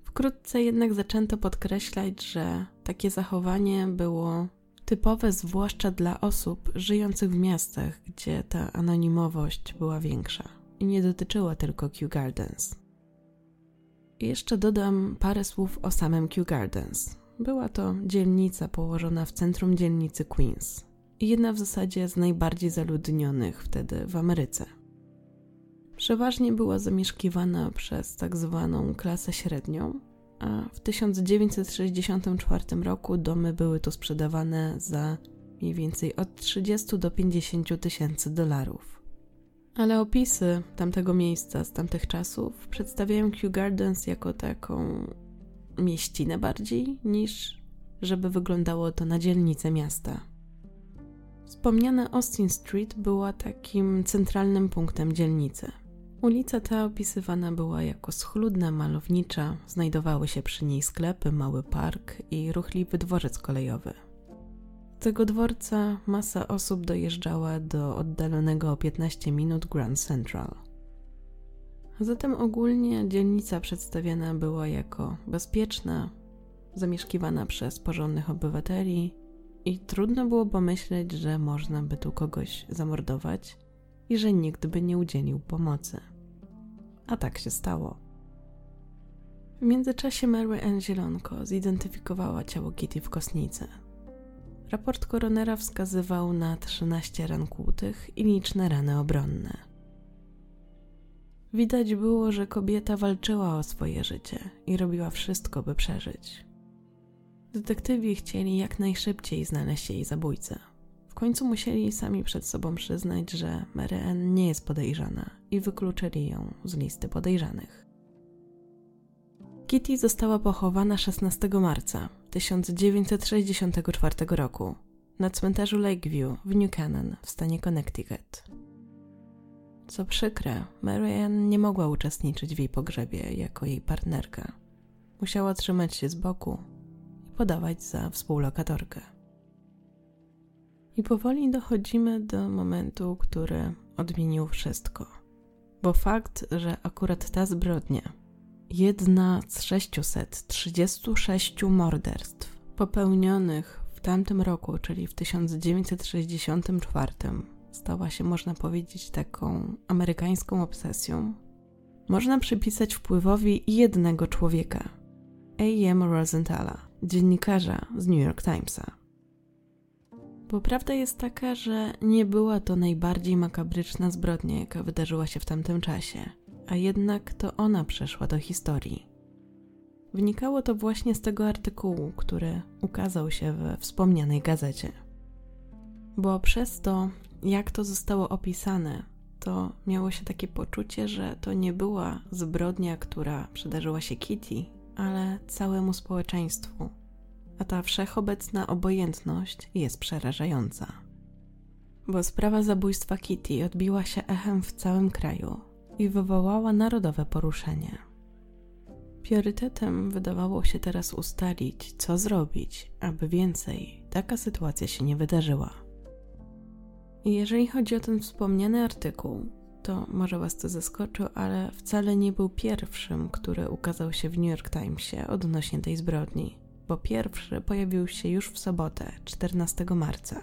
Wkrótce jednak zaczęto podkreślać, że takie zachowanie było typowe zwłaszcza dla osób żyjących w miastach, gdzie ta anonimowość była większa i nie dotyczyła tylko Kew Gardens. I jeszcze dodam parę słów o samym Kew Gardens. Była to dzielnica położona w centrum dzielnicy Queens i jedna w zasadzie z najbardziej zaludnionych wtedy w Ameryce. Przeważnie była zamieszkiwana przez tak zwaną klasę średnią, a w 1964 roku domy były tu sprzedawane za mniej więcej od 30 do 50 tysięcy dolarów. Ale opisy tamtego miejsca z tamtych czasów przedstawiają Kew Gardens jako taką mieścinę bardziej niż żeby wyglądało to na dzielnicę miasta. Wspomniane Austin Street była takim centralnym punktem dzielnicy. Ulica ta opisywana była jako schludna, malownicza, znajdowały się przy niej sklepy, mały park i ruchliwy dworzec kolejowy. Tego dworca masa osób dojeżdżała do oddalonego o 15 minut Grand Central. Zatem ogólnie dzielnica przedstawiana była jako bezpieczna, zamieszkiwana przez porządnych obywateli i trudno było pomyśleć, że można by tu kogoś zamordować i że nikt by nie udzielił pomocy. A tak się stało. W międzyczasie Mary Ann Zielonko zidentyfikowała ciało Kitty w kosnicy. Raport koronera wskazywał na 13 ran kłutych i liczne rany obronne. Widać było, że kobieta walczyła o swoje życie i robiła wszystko, by przeżyć. Detektywi chcieli jak najszybciej znaleźć jej zabójcę. W końcu musieli sami przed sobą przyznać, że Mary Ann nie jest podejrzana i wykluczyli ją z listy podejrzanych. Kitty została pochowana 16 marca 1964 roku na cmentarzu Lakeview w New Canaan w stanie Connecticut. Co przykre, Mary Ann nie mogła uczestniczyć w jej pogrzebie jako jej partnerka. Musiała trzymać się z boku i podawać za współlokatorkę. I powoli dochodzimy do momentu, który odmienił wszystko. Bo fakt, że akurat ta zbrodnia, jedna z 636 morderstw popełnionych w tamtym roku, czyli w 1964, stała się, można powiedzieć, taką amerykańską obsesją, można przypisać wpływowi jednego człowieka, A.M. Rosenthala, dziennikarza z New York Timesa. Bo prawda jest taka, że nie była to najbardziej makabryczna zbrodnia, jaka wydarzyła się w tamtym czasie, a jednak to ona przeszła do historii. Wynikało to właśnie z tego artykułu, który ukazał się we wspomnianej gazecie. Bo przez to, jak to zostało opisane, to miało się takie poczucie, że to nie była zbrodnia, która przydarzyła się Kitty, ale całemu społeczeństwu a ta wszechobecna obojętność jest przerażająca. Bo sprawa zabójstwa Kitty odbiła się echem w całym kraju i wywołała narodowe poruszenie. Priorytetem wydawało się teraz ustalić, co zrobić, aby więcej taka sytuacja się nie wydarzyła. I jeżeli chodzi o ten wspomniany artykuł, to może Was to zaskoczy, ale wcale nie był pierwszym, który ukazał się w New York Timesie odnośnie tej zbrodni bo pierwszy pojawił się już w sobotę, 14 marca.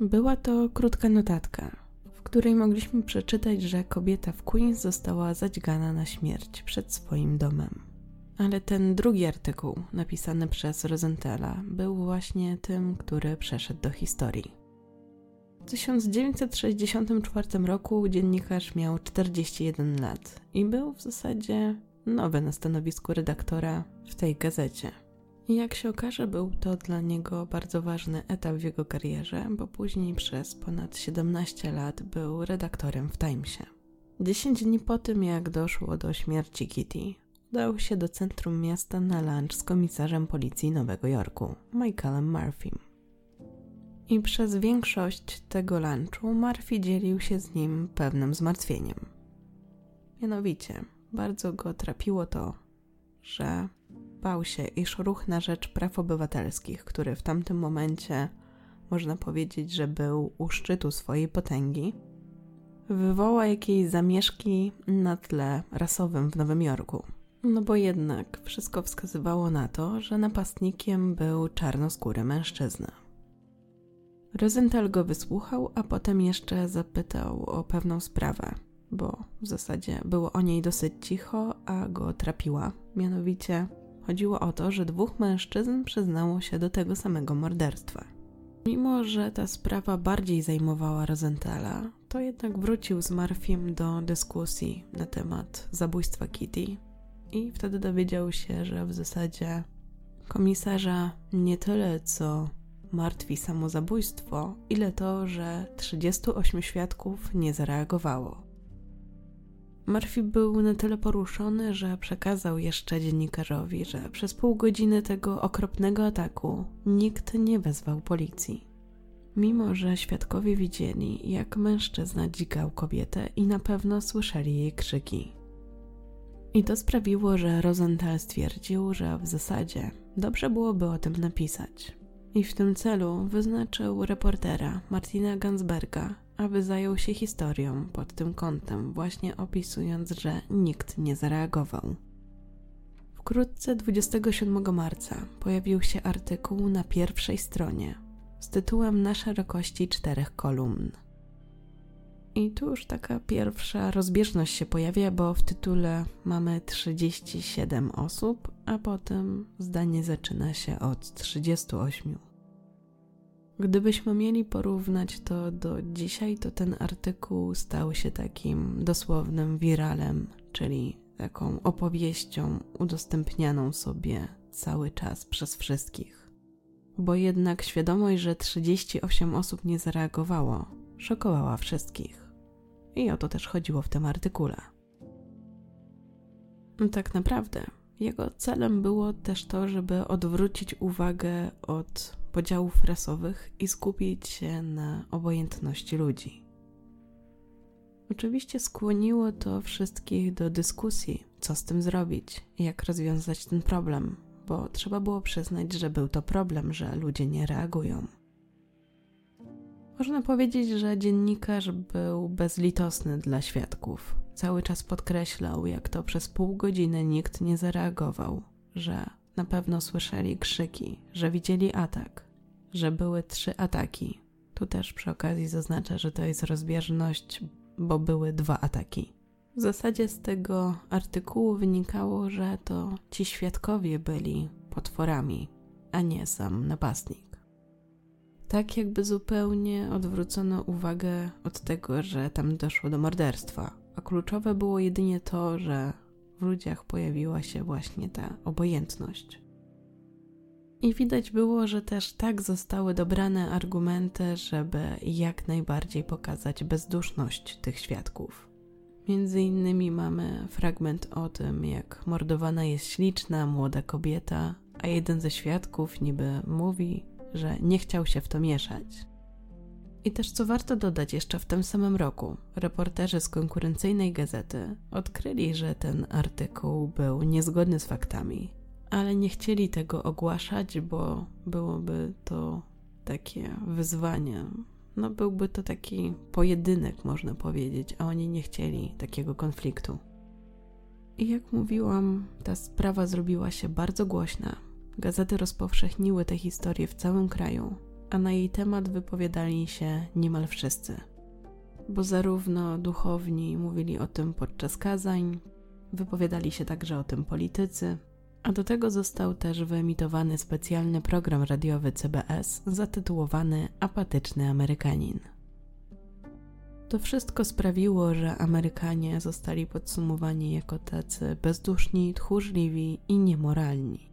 Była to krótka notatka, w której mogliśmy przeczytać, że kobieta w Queens została zadźgana na śmierć przed swoim domem. Ale ten drugi artykuł, napisany przez Rosenthala, był właśnie tym, który przeszedł do historii. W 1964 roku dziennikarz miał 41 lat i był w zasadzie nowy na stanowisku redaktora w tej gazecie. I jak się okaże, był to dla niego bardzo ważny etap w jego karierze, bo później przez ponad 17 lat był redaktorem w Timesie. 10 dni po tym, jak doszło do śmierci Kitty, udał się do centrum miasta na lunch z komisarzem policji Nowego Jorku, Michaelem Murphym. I przez większość tego lunchu Murphy dzielił się z nim pewnym zmartwieniem. Mianowicie, bardzo go trapiło to, że bał się, iż ruch na rzecz praw obywatelskich, który w tamtym momencie można powiedzieć, że był u szczytu swojej potęgi, wywoła jakieś zamieszki na tle rasowym w Nowym Jorku. No bo jednak wszystko wskazywało na to, że napastnikiem był czarnoskóry mężczyzna. Rosenthal go wysłuchał, a potem jeszcze zapytał o pewną sprawę, bo w zasadzie było o niej dosyć cicho, a go trapiła. Mianowicie Chodziło o to, że dwóch mężczyzn przyznało się do tego samego morderstwa. Mimo, że ta sprawa bardziej zajmowała Rosenthala, to jednak wrócił z Marfim do dyskusji na temat zabójstwa Kitty i wtedy dowiedział się, że w zasadzie komisarza nie tyle co martwi samo zabójstwo, ile to, że 38 świadków nie zareagowało. Murphy był na tyle poruszony, że przekazał jeszcze dziennikarzowi, że przez pół godziny tego okropnego ataku nikt nie wezwał policji. mimo że świadkowie widzieli, jak mężczyzna dzikał kobietę i na pewno słyszeli jej krzyki. I to sprawiło, że Rosenthal stwierdził, że w zasadzie dobrze byłoby o tym napisać. I w tym celu wyznaczył reportera Martina Gansberga, aby zajął się historią pod tym kątem, właśnie opisując, że nikt nie zareagował. Wkrótce 27 marca pojawił się artykuł na pierwszej stronie z tytułem Na szerokości czterech kolumn. I tu już taka pierwsza rozbieżność się pojawia, bo w tytule mamy 37 osób, a potem zdanie zaczyna się od 38. Gdybyśmy mieli porównać to do dzisiaj, to ten artykuł stał się takim dosłownym wiralem, czyli taką opowieścią udostępnianą sobie cały czas przez wszystkich. Bo jednak świadomość, że 38 osób nie zareagowało, szokowała wszystkich. I o to też chodziło w tym artykule. Tak naprawdę, jego celem było też to, żeby odwrócić uwagę od podziałów rasowych i skupić się na obojętności ludzi. Oczywiście skłoniło to wszystkich do dyskusji, co z tym zrobić, jak rozwiązać ten problem, bo trzeba było przyznać, że był to problem, że ludzie nie reagują. Można powiedzieć, że dziennikarz był bezlitosny dla świadków. Cały czas podkreślał, jak to przez pół godziny nikt nie zareagował, że na pewno słyszeli krzyki, że widzieli atak, że były trzy ataki. Tu też przy okazji zaznaczę, że to jest rozbieżność, bo były dwa ataki. W zasadzie z tego artykułu wynikało, że to ci świadkowie byli potworami, a nie sam napastnik. Tak jakby zupełnie odwrócono uwagę od tego, że tam doszło do morderstwa, a kluczowe było jedynie to, że w ludziach pojawiła się właśnie ta obojętność. I widać było, że też tak zostały dobrane argumenty, żeby jak najbardziej pokazać bezduszność tych świadków. Między innymi mamy fragment o tym, jak mordowana jest śliczna, młoda kobieta, a jeden ze świadków niby mówi, że nie chciał się w to mieszać. I też co warto dodać, jeszcze w tym samym roku reporterzy z konkurencyjnej gazety odkryli, że ten artykuł był niezgodny z faktami, ale nie chcieli tego ogłaszać, bo byłoby to takie wyzwanie. No, byłby to taki pojedynek, można powiedzieć, a oni nie chcieli takiego konfliktu. I jak mówiłam, ta sprawa zrobiła się bardzo głośna. Gazety rozpowszechniły tę historię w całym kraju, a na jej temat wypowiadali się niemal wszyscy. Bo zarówno duchowni mówili o tym podczas kazań, wypowiadali się także o tym politycy, a do tego został też wyemitowany specjalny program radiowy CBS zatytułowany Apatyczny Amerykanin. To wszystko sprawiło, że Amerykanie zostali podsumowani jako tacy bezduszni, tchórzliwi i niemoralni.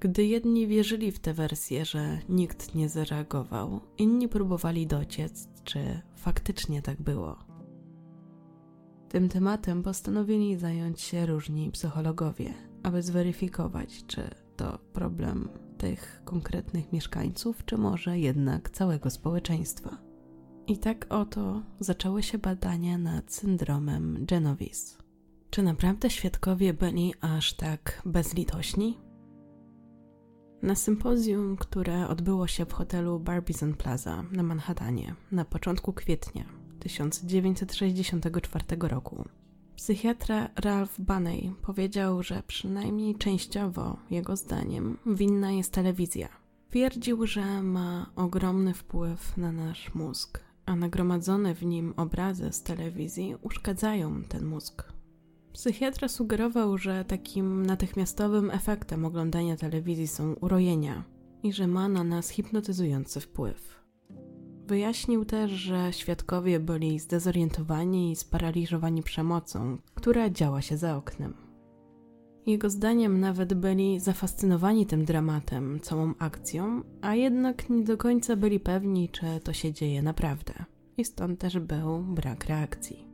Gdy jedni wierzyli w tę wersję, że nikt nie zareagował, inni próbowali dociec, czy faktycznie tak było. Tym tematem postanowili zająć się różni psychologowie – aby zweryfikować, czy to problem tych konkretnych mieszkańców, czy może jednak całego społeczeństwa. I tak oto zaczęły się badania nad syndromem Genovis. Czy naprawdę świadkowie byli aż tak bezlitośni? Na sympozjum, które odbyło się w hotelu Barbizon Plaza na Manhattanie na początku kwietnia 1964 roku, Psychiatra Ralph Bunny powiedział, że przynajmniej częściowo, jego zdaniem, winna jest telewizja. Twierdził, że ma ogromny wpływ na nasz mózg, a nagromadzone w nim obrazy z telewizji uszkadzają ten mózg. Psychiatra sugerował, że takim natychmiastowym efektem oglądania telewizji są urojenia i że ma na nas hipnotyzujący wpływ. Wyjaśnił też, że świadkowie byli zdezorientowani i sparaliżowani przemocą, która działa się za oknem. Jego zdaniem nawet byli zafascynowani tym dramatem, całą akcją, a jednak nie do końca byli pewni, czy to się dzieje naprawdę. I stąd też był brak reakcji.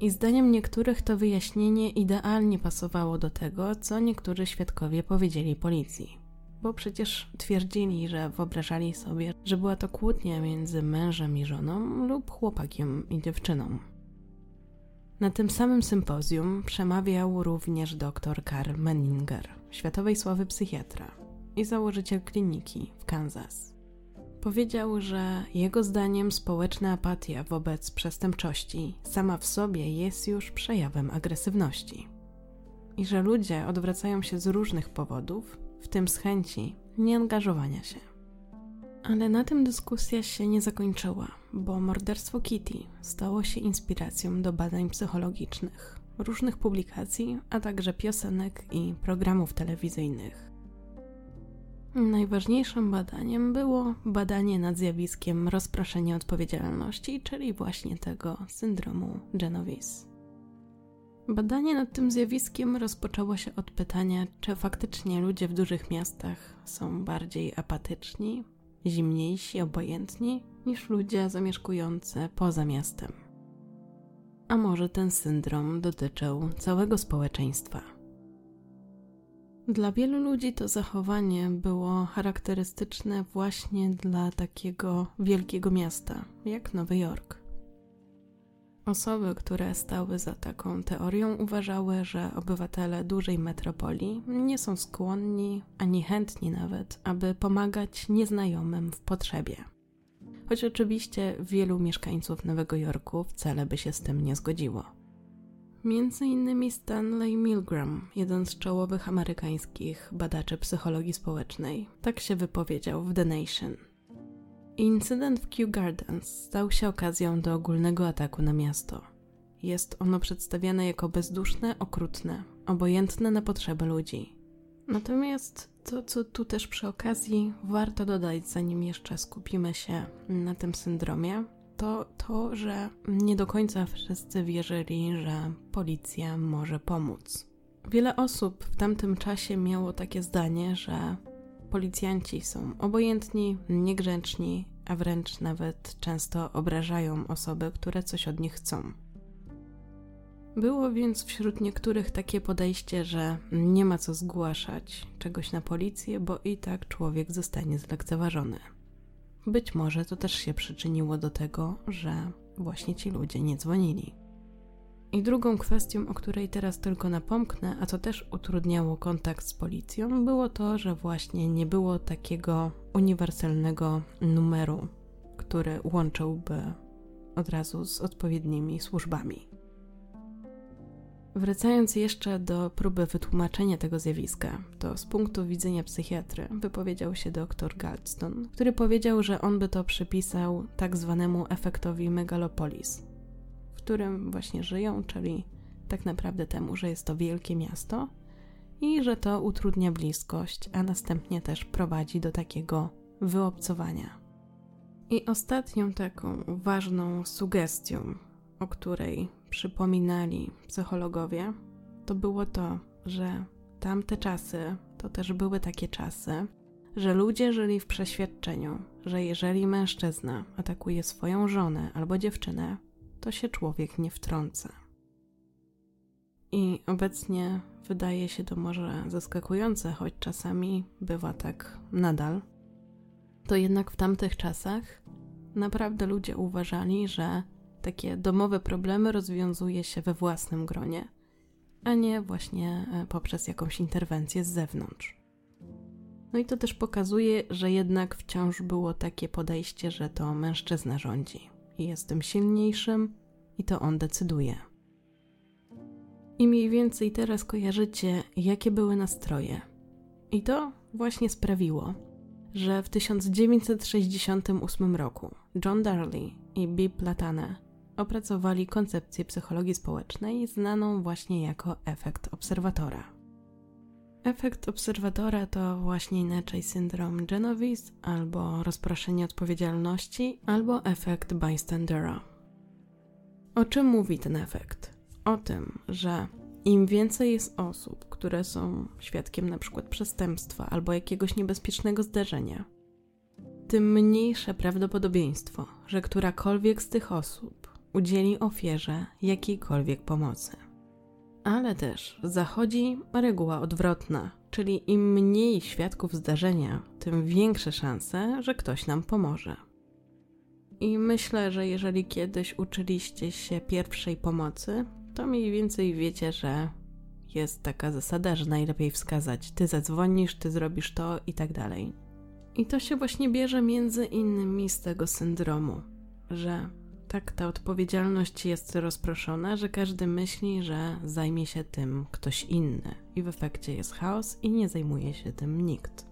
I zdaniem niektórych to wyjaśnienie idealnie pasowało do tego, co niektórzy świadkowie powiedzieli policji bo przecież twierdzili, że wyobrażali sobie, że była to kłótnia między mężem i żoną lub chłopakiem i dziewczyną. Na tym samym sympozjum przemawiał również dr Karl Menninger, światowej sławy psychiatra i założyciel kliniki w Kansas. Powiedział, że jego zdaniem społeczna apatia wobec przestępczości sama w sobie jest już przejawem agresywności i że ludzie odwracają się z różnych powodów, w tym z chęci nieangażowania się. Ale na tym dyskusja się nie zakończyła, bo morderstwo Kitty stało się inspiracją do badań psychologicznych, różnych publikacji, a także piosenek i programów telewizyjnych. Najważniejszym badaniem było badanie nad zjawiskiem rozproszenia odpowiedzialności, czyli właśnie tego syndromu Genovese. Badanie nad tym zjawiskiem rozpoczęło się od pytania, czy faktycznie ludzie w dużych miastach są bardziej apatyczni, zimniejsi, obojętni niż ludzie zamieszkujący poza miastem. A może ten syndrom dotyczył całego społeczeństwa? Dla wielu ludzi to zachowanie było charakterystyczne właśnie dla takiego wielkiego miasta jak Nowy Jork. Osoby, które stały za taką teorią, uważały, że obywatele dużej metropolii nie są skłonni ani chętni nawet, aby pomagać nieznajomym w potrzebie. Choć oczywiście wielu mieszkańców Nowego Jorku wcale by się z tym nie zgodziło. Między innymi Stanley Milgram, jeden z czołowych amerykańskich badaczy psychologii społecznej, tak się wypowiedział w The Nation – Incydent w Kew Gardens stał się okazją do ogólnego ataku na miasto. Jest ono przedstawiane jako bezduszne, okrutne, obojętne na potrzeby ludzi. Natomiast to, co tu też przy okazji warto dodać, zanim jeszcze skupimy się na tym syndromie, to to, że nie do końca wszyscy wierzyli, że policja może pomóc. Wiele osób w tamtym czasie miało takie zdanie, że Policjanci są obojętni, niegrzeczni, a wręcz nawet często obrażają osoby, które coś od nich chcą. Było więc wśród niektórych takie podejście, że nie ma co zgłaszać czegoś na policję, bo i tak człowiek zostanie zlekceważony. Być może to też się przyczyniło do tego, że właśnie ci ludzie nie dzwonili. I drugą kwestią, o której teraz tylko napomknę, a co też utrudniało kontakt z policją, było to, że właśnie nie było takiego uniwersalnego numeru, który łączyłby od razu z odpowiednimi służbami. Wracając jeszcze do próby wytłumaczenia tego zjawiska, to z punktu widzenia psychiatry wypowiedział się dr Galdston, który powiedział, że on by to przypisał tak zwanemu efektowi megalopolis, którym właśnie żyją, czyli tak naprawdę temu, że jest to wielkie miasto i że to utrudnia bliskość, a następnie też prowadzi do takiego wyobcowania. I ostatnią taką ważną sugestią, o której przypominali psychologowie, to było to, że tamte czasy to też były takie czasy, że ludzie żyli w przeświadczeniu, że jeżeli mężczyzna atakuje swoją żonę albo dziewczynę, to się człowiek nie wtrąca. I obecnie wydaje się to może zaskakujące, choć czasami bywa tak nadal. To jednak w tamtych czasach naprawdę ludzie uważali, że takie domowe problemy rozwiązuje się we własnym gronie, a nie właśnie e, poprzez jakąś interwencję z zewnątrz. No i to też pokazuje, że jednak wciąż było takie podejście, że to mężczyzna rządzi i jestem silniejszym i to on decyduje. I mniej więcej teraz kojarzycie, jakie były nastroje. I to właśnie sprawiło, że w 1968 roku John Darley i Bill Platane opracowali koncepcję psychologii społecznej znaną właśnie jako efekt obserwatora. Efekt obserwatora to właśnie inaczej syndrom Genovese, albo rozproszenie odpowiedzialności, albo efekt bystandera. O czym mówi ten efekt? O tym, że im więcej jest osób, które są świadkiem przykład przestępstwa albo jakiegoś niebezpiecznego zdarzenia, tym mniejsze prawdopodobieństwo, że którakolwiek z tych osób udzieli ofierze jakiejkolwiek pomocy. Ale też zachodzi reguła odwrotna, czyli im mniej świadków zdarzenia, tym większe szanse, że ktoś nam pomoże. I myślę, że jeżeli kiedyś uczyliście się pierwszej pomocy, to mniej więcej wiecie, że jest taka zasada, że najlepiej wskazać: ty zadzwonisz, ty zrobisz to i tak dalej. I to się właśnie bierze między innymi z tego syndromu, że tak ta odpowiedzialność jest rozproszona, że każdy myśli, że zajmie się tym ktoś inny, i w efekcie jest chaos i nie zajmuje się tym nikt.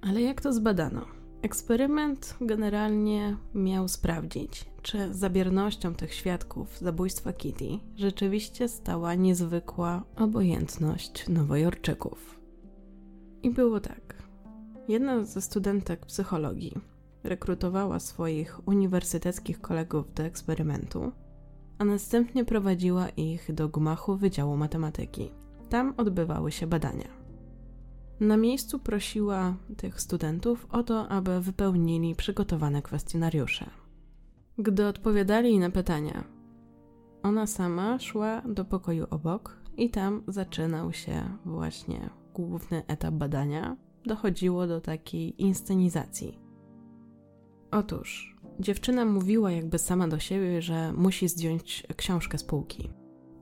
Ale jak to zbadano? Eksperyment generalnie miał sprawdzić, czy za biernością tych świadków zabójstwa Kitty rzeczywiście stała niezwykła obojętność Nowojorczyków. I było tak. Jedna ze studentek psychologii rekrutowała swoich uniwersyteckich kolegów do eksperymentu, a następnie prowadziła ich do gmachu Wydziału Matematyki. Tam odbywały się badania. Na miejscu prosiła tych studentów o to, aby wypełnili przygotowane kwestionariusze. Gdy odpowiadali na pytania, ona sama szła do pokoju obok i tam zaczynał się właśnie główny etap badania. Dochodziło do takiej inscenizacji. Otóż dziewczyna mówiła jakby sama do siebie, że musi zdjąć książkę z półki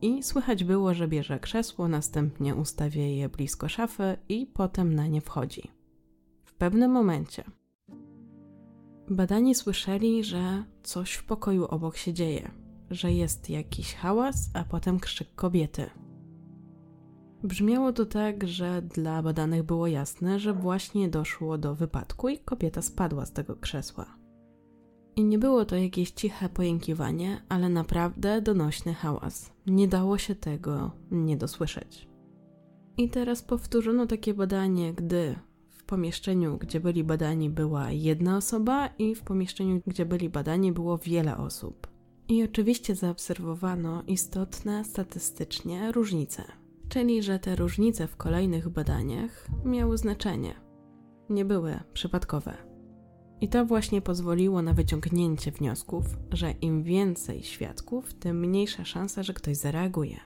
i słychać było, że bierze krzesło, następnie ustawia je blisko szafy i potem na nie wchodzi. W pewnym momencie badani słyszeli, że coś w pokoju obok się dzieje, że jest jakiś hałas, a potem krzyk kobiety. Brzmiało to tak, że dla badanych było jasne, że właśnie doszło do wypadku i kobieta spadła z tego krzesła. I nie było to jakieś ciche pojękiwanie, ale naprawdę donośny hałas. Nie dało się tego nie dosłyszeć. I teraz powtórzono takie badanie, gdy w pomieszczeniu, gdzie byli badani, była jedna osoba, i w pomieszczeniu, gdzie byli badani, było wiele osób. I oczywiście zaobserwowano istotne statystycznie różnice, czyli że te różnice w kolejnych badaniach miały znaczenie, nie były przypadkowe. I to właśnie pozwoliło na wyciągnięcie wniosków, że im więcej świadków, tym mniejsza szansa, że ktoś zareaguje.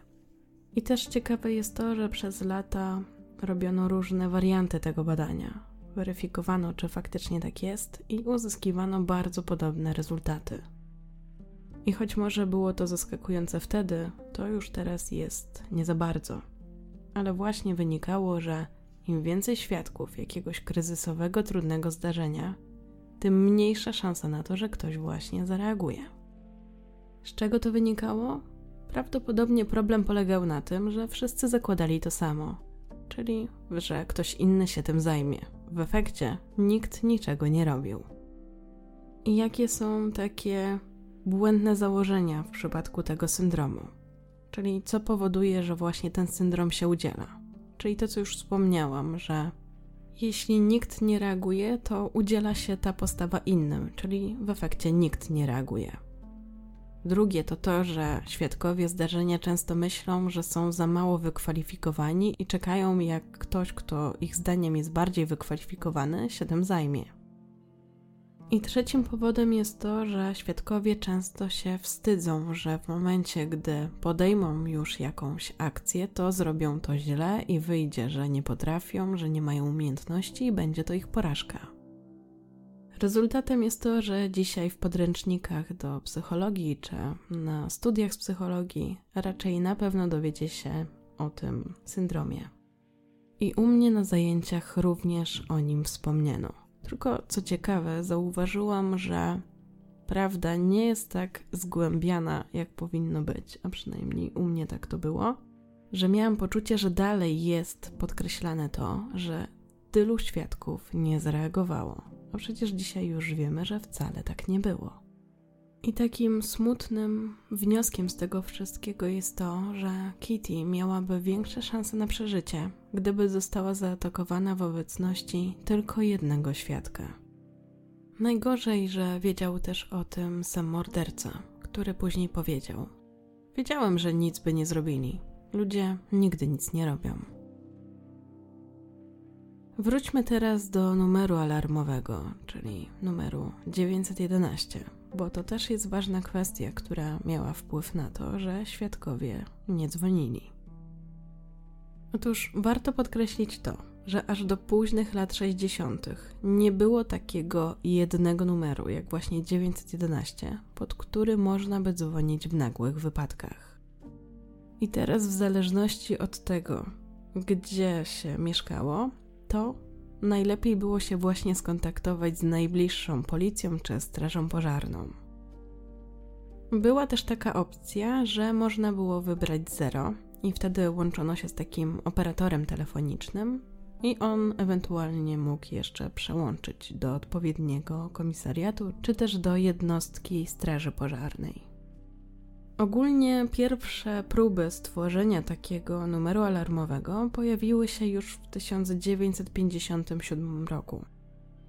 I też ciekawe jest to, że przez lata robiono różne warianty tego badania. Weryfikowano, czy faktycznie tak jest, i uzyskiwano bardzo podobne rezultaty. I choć może było to zaskakujące wtedy, to już teraz jest nie za bardzo. Ale właśnie wynikało, że im więcej świadków jakiegoś kryzysowego, trudnego zdarzenia, tym mniejsza szansa na to, że ktoś właśnie zareaguje. Z czego to wynikało? Prawdopodobnie problem polegał na tym, że wszyscy zakładali to samo, czyli że ktoś inny się tym zajmie. W efekcie nikt niczego nie robił. I jakie są takie błędne założenia w przypadku tego syndromu? Czyli co powoduje, że właśnie ten syndrom się udziela? Czyli to, co już wspomniałam, że jeśli nikt nie reaguje, to udziela się ta postawa innym, czyli w efekcie nikt nie reaguje. Drugie to to, że świadkowie zdarzenia często myślą, że są za mało wykwalifikowani i czekają, jak ktoś, kto ich zdaniem jest bardziej wykwalifikowany, się tym zajmie. I trzecim powodem jest to, że świadkowie często się wstydzą, że w momencie, gdy podejmą już jakąś akcję, to zrobią to źle i wyjdzie, że nie potrafią, że nie mają umiejętności i będzie to ich porażka. Rezultatem jest to, że dzisiaj w podręcznikach do psychologii czy na studiach z psychologii raczej na pewno dowiecie się o tym syndromie. I u mnie na zajęciach również o nim wspomniano. Tylko co ciekawe, zauważyłam, że prawda nie jest tak zgłębiana, jak powinno być, a przynajmniej u mnie tak to było, że miałam poczucie, że dalej jest podkreślane to, że tylu świadków nie zareagowało. A przecież dzisiaj już wiemy, że wcale tak nie było. I takim smutnym wnioskiem z tego wszystkiego jest to, że Kitty miałaby większe szanse na przeżycie, gdyby została zaatakowana w obecności tylko jednego świadka. Najgorzej, że wiedział też o tym sam morderca, który później powiedział: Wiedziałem, że nic by nie zrobili. Ludzie nigdy nic nie robią. Wróćmy teraz do numeru alarmowego, czyli numeru 911 bo to też jest ważna kwestia, która miała wpływ na to, że świadkowie nie dzwonili. Otóż warto podkreślić to, że aż do późnych lat 60. nie było takiego jednego numeru, jak właśnie 911, pod który można by dzwonić w nagłych wypadkach. I teraz, w zależności od tego, gdzie się mieszkało, to najlepiej było się właśnie skontaktować z najbliższą policją czy strażą pożarną. Była też taka opcja, że można było wybrać zero i wtedy łączono się z takim operatorem telefonicznym i on ewentualnie mógł jeszcze przełączyć do odpowiedniego komisariatu czy też do jednostki straży pożarnej. Ogólnie pierwsze próby stworzenia takiego numeru alarmowego pojawiły się już w 1957 roku,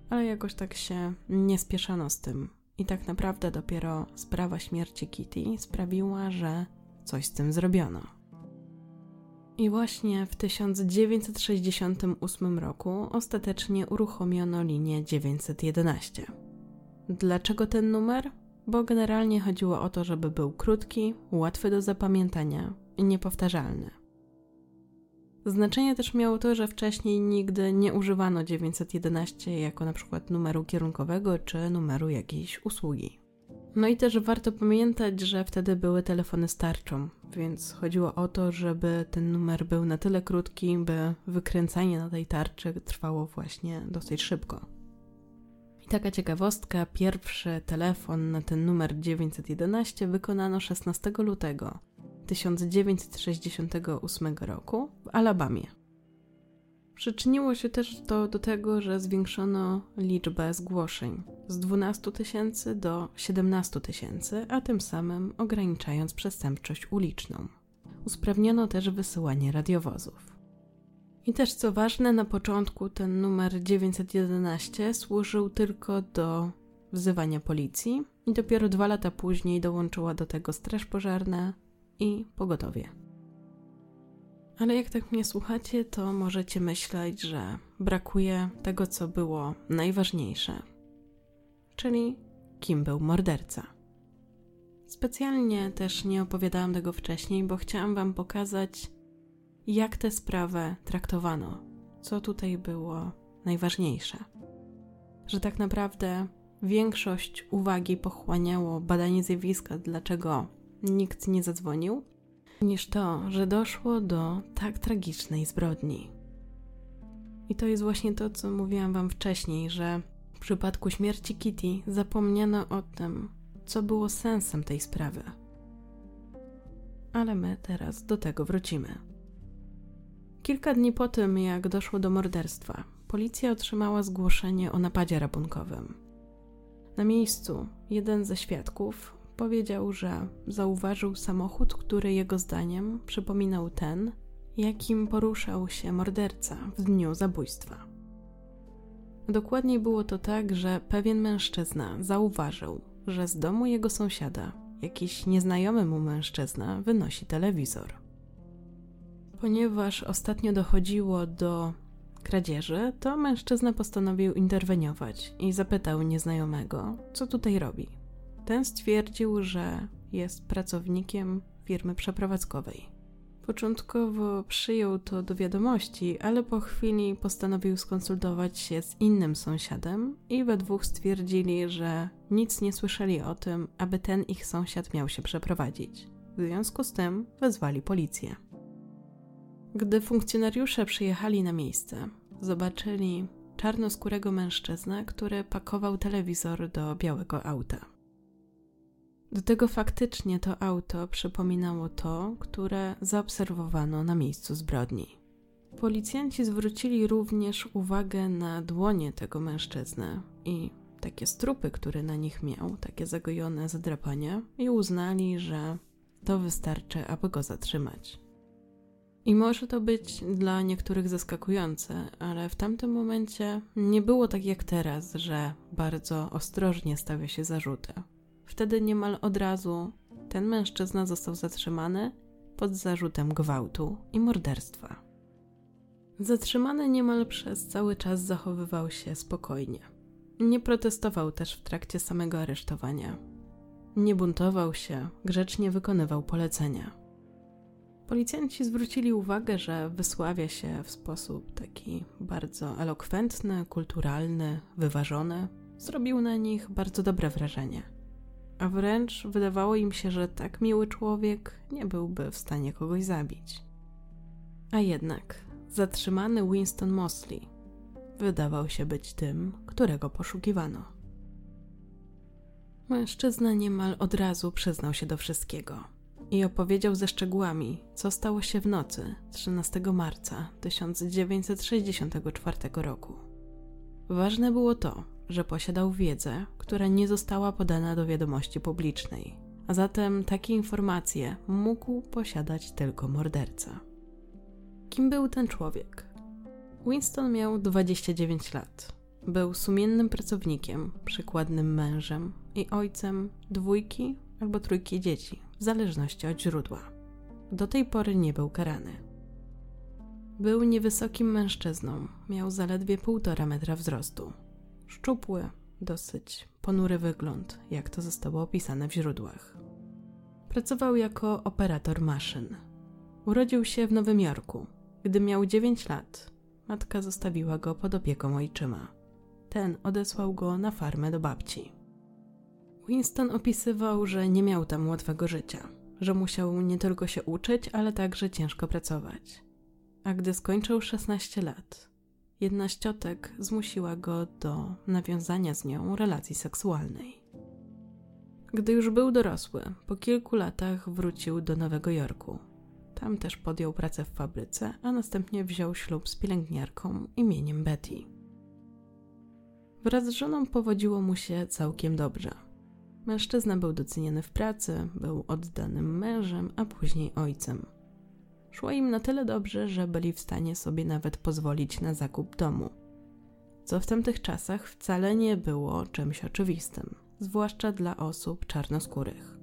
ale jakoś tak się nie spieszano z tym. I tak naprawdę dopiero sprawa śmierci Kitty sprawiła, że coś z tym zrobiono. I właśnie w 1968 roku ostatecznie uruchomiono linię 911. Dlaczego ten numer? Bo generalnie chodziło o to, żeby był krótki, łatwy do zapamiętania i niepowtarzalny. Znaczenie też miało to, że wcześniej nigdy nie używano 911 jako na przykład numeru kierunkowego czy numeru jakiejś usługi. No i też warto pamiętać, że wtedy były telefony starczą, więc chodziło o to, żeby ten numer był na tyle krótki, by wykręcanie na tej tarczy trwało właśnie dosyć szybko. I taka ciekawostka, pierwszy telefon na ten numer 911 wykonano 16 lutego 1968 roku w Alabamie. Przyczyniło się też to do tego, że zwiększono liczbę zgłoszeń z 12 tysięcy do 17 tysięcy, a tym samym ograniczając przestępczość uliczną. Usprawniono też wysyłanie radiowozów. I też co ważne, na początku ten numer 911 służył tylko do wzywania policji i dopiero dwa lata później dołączyła do tego straż pożarna i pogotowie. Ale jak tak mnie słuchacie, to możecie myśleć, że brakuje tego, co było najważniejsze, czyli kim był morderca. Specjalnie też nie opowiadałam tego wcześniej, bo chciałam Wam pokazać, jak tę sprawę traktowano, co tutaj było najważniejsze. Że tak naprawdę większość uwagi pochłaniało badanie zjawiska, dlaczego nikt nie zadzwonił, niż to, że doszło do tak tragicznej zbrodni. I to jest właśnie to, co mówiłam Wam wcześniej, że w przypadku śmierci Kitty zapomniano o tym, co było sensem tej sprawy. Ale my teraz do tego wrócimy. Kilka dni po tym, jak doszło do morderstwa, policja otrzymała zgłoszenie o napadzie rabunkowym. Na miejscu jeden ze świadków powiedział, że zauważył samochód, który jego zdaniem przypominał ten, jakim poruszał się morderca w dniu zabójstwa. Dokładniej było to tak, że pewien mężczyzna zauważył, że z domu jego sąsiada jakiś nieznajomy mu mężczyzna wynosi telewizor. Ponieważ ostatnio dochodziło do kradzieży, to mężczyzna postanowił interweniować i zapytał nieznajomego, co tutaj robi. Ten stwierdził, że jest pracownikiem firmy przeprowadzkowej. Początkowo przyjął to do wiadomości, ale po chwili postanowił skonsultować się z innym sąsiadem i we dwóch stwierdzili, że nic nie słyszeli o tym, aby ten ich sąsiad miał się przeprowadzić. W związku z tym wezwali policję. Gdy funkcjonariusze przyjechali na miejsce, zobaczyli czarnoskórego mężczyznę, który pakował telewizor do białego auta. Do tego faktycznie to auto przypominało to, które zaobserwowano na miejscu zbrodni. Policjanci zwrócili również uwagę na dłonie tego mężczyzny i takie strupy, które na nich miał, takie zagojone zadrapania, i uznali, że to wystarczy, aby go zatrzymać. I może to być dla niektórych zaskakujące, ale w tamtym momencie nie było tak jak teraz, że bardzo ostrożnie stawia się zarzuty. Wtedy niemal od razu ten mężczyzna został zatrzymany pod zarzutem gwałtu i morderstwa. Zatrzymany niemal przez cały czas zachowywał się spokojnie. Nie protestował też w trakcie samego aresztowania. Nie buntował się, grzecznie wykonywał polecenia. Policjanci zwrócili uwagę, że wysławia się w sposób taki bardzo elokwentny, kulturalny, wyważony. Zrobił na nich bardzo dobre wrażenie. A wręcz wydawało im się, że tak miły człowiek nie byłby w stanie kogoś zabić. A jednak zatrzymany Winston Mosley wydawał się być tym, którego poszukiwano. Mężczyzna niemal od razu przyznał się do wszystkiego i opowiedział ze szczegółami, co stało się w nocy 13 marca 1964 roku. Ważne było to, że posiadał wiedzę, która nie została podana do wiadomości publicznej, a zatem takie informacje mógł posiadać tylko morderca. Kim był ten człowiek? Winston miał 29 lat. Był sumiennym pracownikiem, przykładnym mężem i ojcem dwójki albo trójki dzieci, w zależności od źródła. Do tej pory nie był karany. Był niewysokim mężczyzną, miał zaledwie półtora metra wzrostu. Szczupły, dosyć ponury wygląd, jak to zostało opisane w źródłach. Pracował jako operator maszyn. Urodził się w Nowym Jorku. Gdy miał 9 lat, matka zostawiła go pod opieką ojczyma. Ten odesłał go na farmę do babci. Winston opisywał, że nie miał tam łatwego życia, że musiał nie tylko się uczyć, ale także ciężko pracować. A gdy skończył 16 lat, jedna z ciotek zmusiła go do nawiązania z nią relacji seksualnej. Gdy już był dorosły, po kilku latach wrócił do Nowego Jorku. Tam też podjął pracę w fabryce, a następnie wziął ślub z pielęgniarką imieniem Betty. Wraz z żoną powodziło mu się całkiem dobrze. Mężczyzna był doceniany w pracy, był oddanym mężem, a później ojcem. Szło im na tyle dobrze, że byli w stanie sobie nawet pozwolić na zakup domu. Co w tamtych czasach wcale nie było czymś oczywistym, zwłaszcza dla osób czarnoskórych.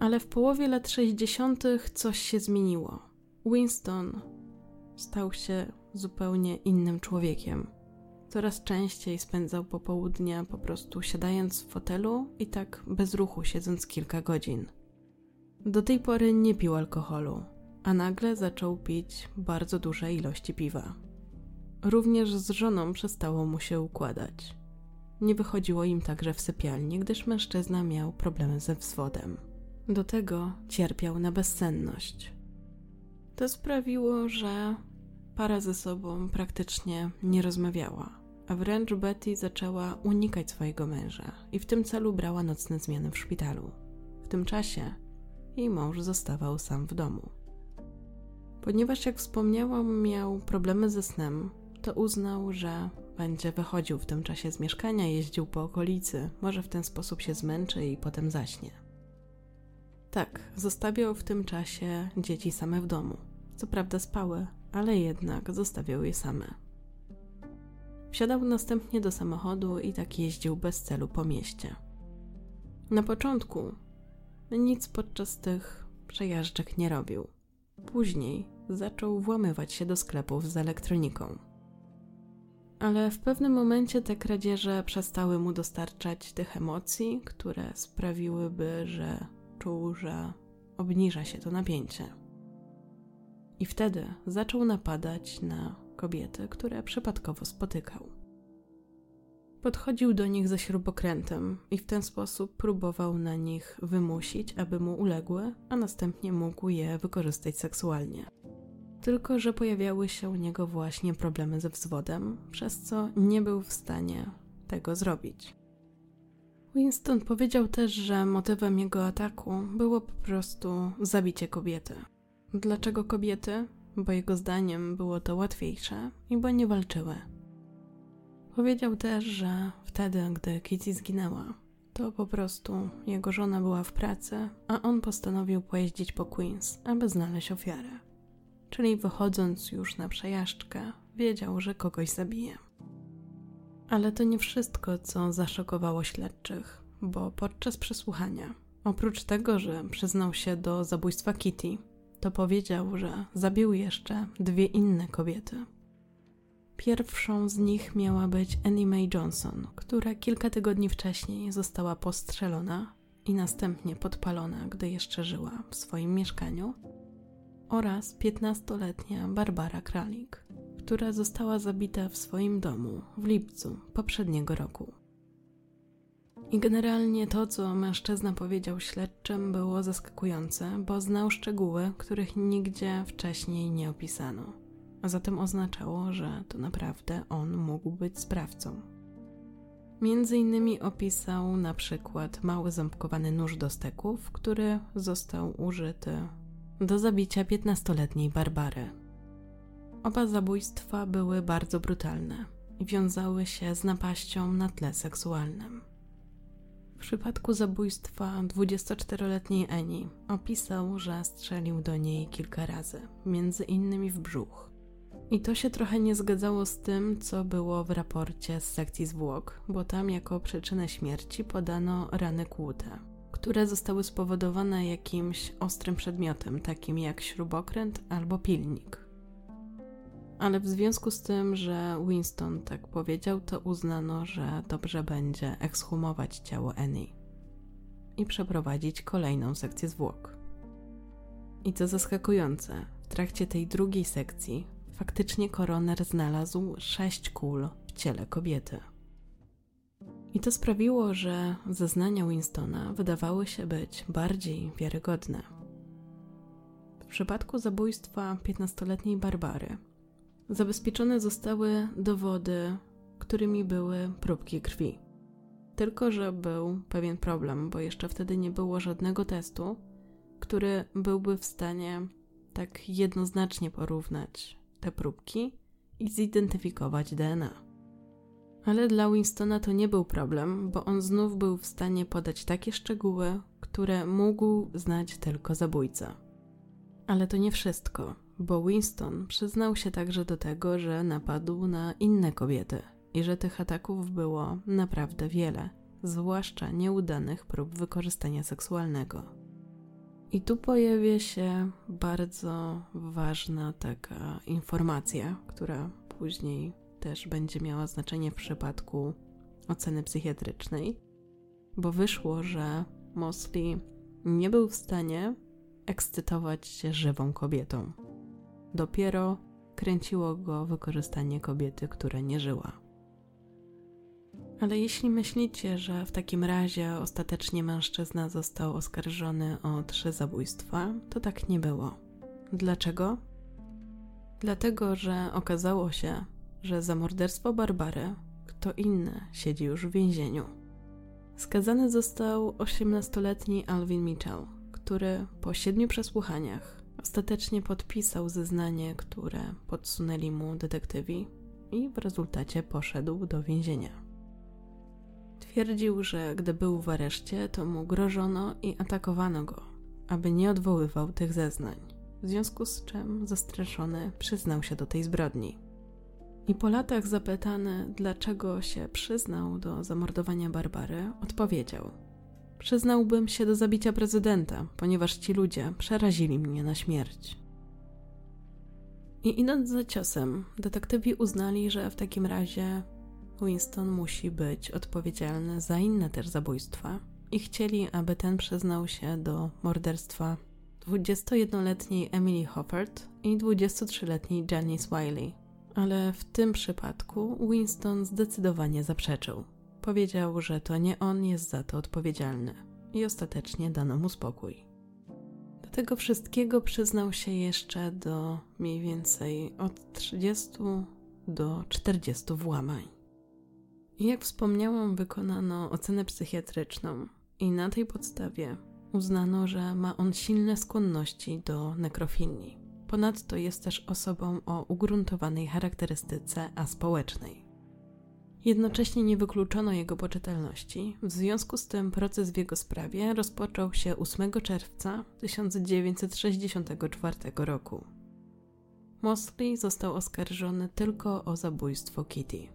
Ale w połowie lat 60. coś się zmieniło. Winston stał się zupełnie innym człowiekiem. Coraz częściej spędzał popołudnia po prostu siadając w fotelu i tak bez ruchu siedząc kilka godzin. Do tej pory nie pił alkoholu, a nagle zaczął pić bardzo duże ilości piwa. Również z żoną przestało mu się układać. Nie wychodziło im także w sypialni, gdyż mężczyzna miał problemy ze wzwodem. Do tego cierpiał na bezsenność. To sprawiło, że para ze sobą praktycznie nie rozmawiała a wręcz Betty zaczęła unikać swojego męża i w tym celu brała nocne zmiany w szpitalu. W tym czasie jej mąż zostawał sam w domu. Ponieważ, jak wspomniałam, miał problemy ze snem, to uznał, że będzie wychodził w tym czasie z mieszkania, jeździł po okolicy, może w ten sposób się zmęczy i potem zaśnie. Tak, zostawiał w tym czasie dzieci same w domu. Co prawda spały, ale jednak zostawiał je same. Wsiadał następnie do samochodu i tak jeździł bez celu po mieście. Na początku nic podczas tych przejażdżek nie robił. Później zaczął włamywać się do sklepów z elektroniką. Ale w pewnym momencie te kradzieże przestały mu dostarczać tych emocji, które sprawiłyby, że czuł, że obniża się to napięcie. I wtedy zaczął napadać na kobiety, które przypadkowo spotykał. Podchodził do nich ze śrubokrętem i w ten sposób próbował na nich wymusić, aby mu uległy, a następnie mógł je wykorzystać seksualnie. Tylko, że pojawiały się u niego właśnie problemy ze wzwodem, przez co nie był w stanie tego zrobić. Winston powiedział też, że motywem jego ataku było po prostu zabicie kobiety. Dlaczego kobiety? Bo jego zdaniem było to łatwiejsze i bo nie walczyły. Powiedział też, że wtedy, gdy Kitty zginęła, to po prostu jego żona była w pracy, a on postanowił pojeździć po Queens, aby znaleźć ofiarę. Czyli wychodząc już na przejażdżkę, wiedział, że kogoś zabije. Ale to nie wszystko, co zaszokowało śledczych, bo podczas przesłuchania, oprócz tego, że przyznał się do zabójstwa Kitty, to powiedział, że zabił jeszcze dwie inne kobiety. Pierwszą z nich miała być Annie Mae Johnson, która kilka tygodni wcześniej została postrzelona i następnie podpalona, gdy jeszcze żyła w swoim mieszkaniu, oraz 15-letnia Barbara Kralik, która została zabita w swoim domu w lipcu poprzedniego roku. I generalnie to, co mężczyzna powiedział śledczym, było zaskakujące, bo znał szczegóły, których nigdzie wcześniej nie opisano. A zatem oznaczało, że to naprawdę on mógł być sprawcą. Między innymi opisał na przykład mały ząbkowany nóż do steków, który został użyty do zabicia 15-letniej Barbary. Oba zabójstwa były bardzo brutalne i wiązały się z napaścią na tle seksualnym. Przypadku zabójstwa 24-letniej Eni opisał, że strzelił do niej kilka razy, między innymi w brzuch. I to się trochę nie zgadzało z tym, co było w raporcie z sekcji zwłok, bo tam jako przyczynę śmierci podano rany kłute, które zostały spowodowane jakimś ostrym przedmiotem, takim jak śrubokręt albo pilnik. Ale w związku z tym, że Winston tak powiedział, to uznano, że dobrze będzie ekshumować ciało Annie i przeprowadzić kolejną sekcję zwłok. I co zaskakujące, w trakcie tej drugiej sekcji faktycznie koroner znalazł sześć kul w ciele kobiety. I to sprawiło, że zeznania Winstona wydawały się być bardziej wiarygodne. W przypadku zabójstwa 15-letniej Barbary zabezpieczone zostały dowody, którymi były próbki krwi. Tylko, że był pewien problem, bo jeszcze wtedy nie było żadnego testu, który byłby w stanie tak jednoznacznie porównać te próbki i zidentyfikować DNA. Ale dla Winstona to nie był problem, bo on znów był w stanie podać takie szczegóły, które mógł znać tylko zabójca. Ale to nie wszystko, bo Winston przyznał się także do tego, że napadł na inne kobiety i że tych ataków było naprawdę wiele, zwłaszcza nieudanych prób wykorzystania seksualnego. I tu pojawia się bardzo ważna taka informacja, która później też będzie miała znaczenie w przypadku oceny psychiatrycznej, bo wyszło, że Mosley nie był w stanie ekscytować się żywą kobietą. Dopiero kręciło go wykorzystanie kobiety, która nie żyła. Ale jeśli myślicie, że w takim razie ostatecznie mężczyzna został oskarżony o trzy zabójstwa, to tak nie było. Dlaczego? Dlatego, że okazało się, że za morderstwo Barbary kto inny siedzi już w więzieniu. Skazany został 18-letni Alvin Mitchell, który po siedmiu przesłuchaniach ostatecznie podpisał zeznanie, które podsunęli mu detektywi i w rezultacie poszedł do więzienia. Twierdził, że gdy był w areszcie, to mu grożono i atakowano go, aby nie odwoływał tych zeznań, w związku z czym zastraszony przyznał się do tej zbrodni. I po latach zapytany, dlaczego się przyznał do zamordowania Barbary, odpowiedział: Przyznałbym się do zabicia prezydenta, ponieważ ci ludzie przerazili mnie na śmierć. I idąc za ciosem, detektywi uznali, że w takim razie Winston musi być odpowiedzialny za inne też zabójstwa i chcieli, aby ten przyznał się do morderstwa 21-letniej Emily Hoffert i 23-letniej Janice Wiley. Ale w tym przypadku Winston zdecydowanie zaprzeczył. Powiedział, że to nie on jest za to odpowiedzialny i ostatecznie dano mu spokój. Do tego wszystkiego przyznał się jeszcze do mniej więcej od 30 do 40 włamań. Jak wspomniałam, wykonano ocenę psychiatryczną i na tej podstawie uznano, że ma on silne skłonności do nekrofilii. Ponadto jest też osobą o ugruntowanej charakterystyce aspołecznej. Jednocześnie nie wykluczono jego poczytalności, w związku z tym proces w jego sprawie rozpoczął się 8 czerwca 1964 roku. Mosley został oskarżony tylko o zabójstwo Kitty.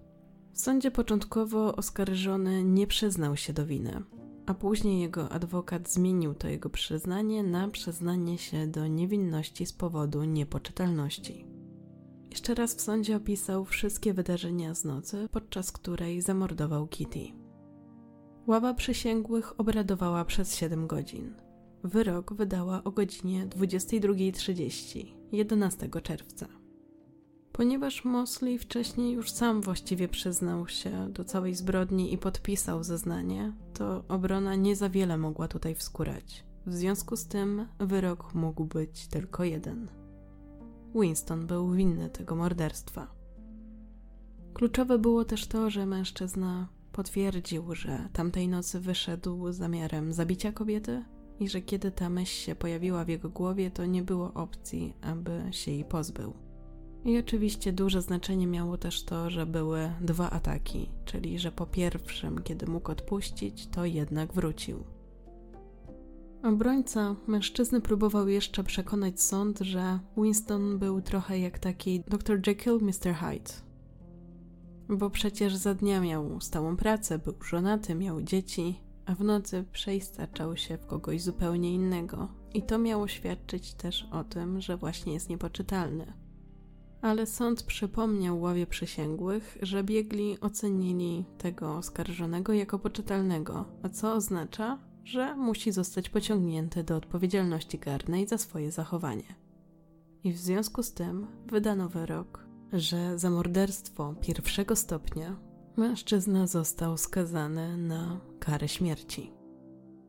W sądzie początkowo oskarżony nie przyznał się do winy, a później jego adwokat zmienił to jego przyznanie na przyznanie się do niewinności z powodu niepoczytalności. Jeszcze raz w sądzie opisał wszystkie wydarzenia z nocy, podczas której zamordował Kitty. Ława przysięgłych obradowała przez 7 godzin. Wyrok wydała o godzinie 22.30 11 czerwca. Ponieważ Mosley wcześniej już sam właściwie przyznał się do całej zbrodni i podpisał zeznanie, to obrona nie za wiele mogła tutaj wskórać. W związku z tym wyrok mógł być tylko jeden. Winston był winny tego morderstwa. Kluczowe było też to, że mężczyzna potwierdził, że tamtej nocy wyszedł z zamiarem zabicia kobiety i że kiedy ta myśl się pojawiła w jego głowie, to nie było opcji, aby się jej pozbył. I oczywiście duże znaczenie miało też to, że były dwa ataki, czyli że po pierwszym, kiedy mógł odpuścić, to jednak wrócił. Obrońca mężczyzny próbował jeszcze przekonać sąd, że Winston był trochę jak taki Dr. Jekyll, Mr. Hyde. Bo przecież za dnia miał stałą pracę, był żonaty, miał dzieci, a w nocy przeistaczał się w kogoś zupełnie innego. I to miało świadczyć też o tym, że właśnie jest niepoczytalny. Ale sąd przypomniał ławie przysięgłych, że biegli ocenili tego oskarżonego jako poczytalnego, a co oznacza, że musi zostać pociągnięty do odpowiedzialności karnej za swoje zachowanie. I w związku z tym wydano wyrok, że za morderstwo pierwszego stopnia mężczyzna został skazany na karę śmierci.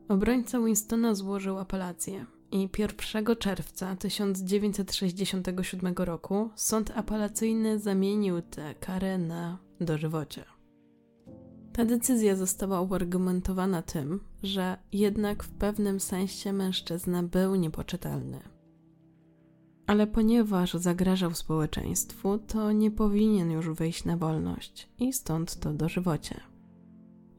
Obrońca Winstona złożył apelację i 1 czerwca 1967 roku sąd apelacyjny zamienił tę karę na dożywocie. Ta decyzja została uargumentowana tym, że jednak w pewnym sensie mężczyzna był niepoczytalny. Ale ponieważ zagrażał społeczeństwu, to nie powinien już wyjść na wolność i stąd to dożywocie.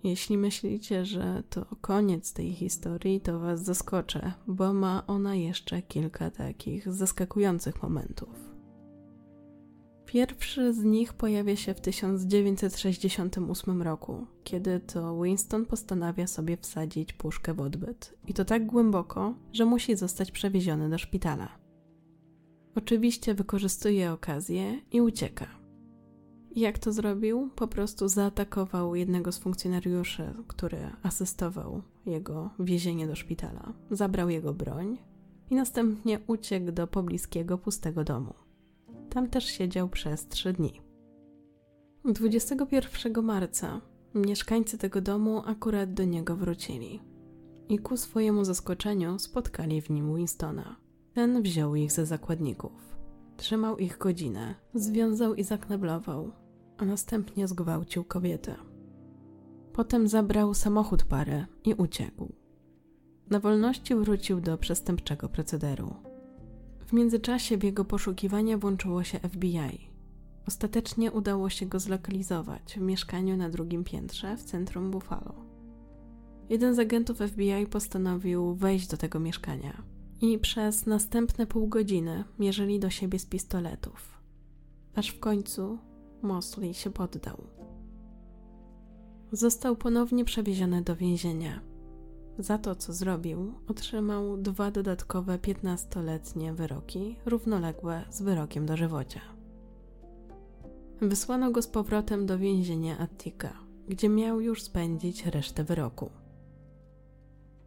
Jeśli myślicie, że to koniec tej historii, to Was zaskoczę, bo ma ona jeszcze kilka takich zaskakujących momentów. Pierwszy z nich pojawia się w 1968 roku, kiedy to Winston postanawia sobie wsadzić puszkę w odbyt. I to tak głęboko, że musi zostać przewieziony do szpitala. Oczywiście wykorzystuje okazję i ucieka. Jak to zrobił? Po prostu zaatakował jednego z funkcjonariuszy, który asystował jego wiezienie do szpitala. Zabrał jego broń i następnie uciekł do pobliskiego pustego domu. Tam też siedział przez trzy dni. 21 marca mieszkańcy tego domu akurat do niego wrócili i ku swojemu zaskoczeniu spotkali w nim Winstona. Ten wziął ich ze zakładników. Trzymał ich godzinę, związał i zakneblował, a następnie zgwałcił kobietę. Potem zabrał samochód pary i uciekł. Na wolności wrócił do przestępczego procederu. W międzyczasie w jego poszukiwania włączyło się FBI. Ostatecznie udało się go zlokalizować w mieszkaniu na drugim piętrze w centrum Buffalo. Jeden z agentów FBI postanowił wejść do tego mieszkania i przez następne pół godziny mierzyli do siebie z pistoletów. Aż w końcu Mosley się poddał. Został ponownie przewieziony do więzienia za to, co zrobił, otrzymał dwa dodatkowe 15-letnie wyroki, równoległe z wyrokiem dożywocia. Wysłano go z powrotem do więzienia Attika, gdzie miał już spędzić resztę wyroku.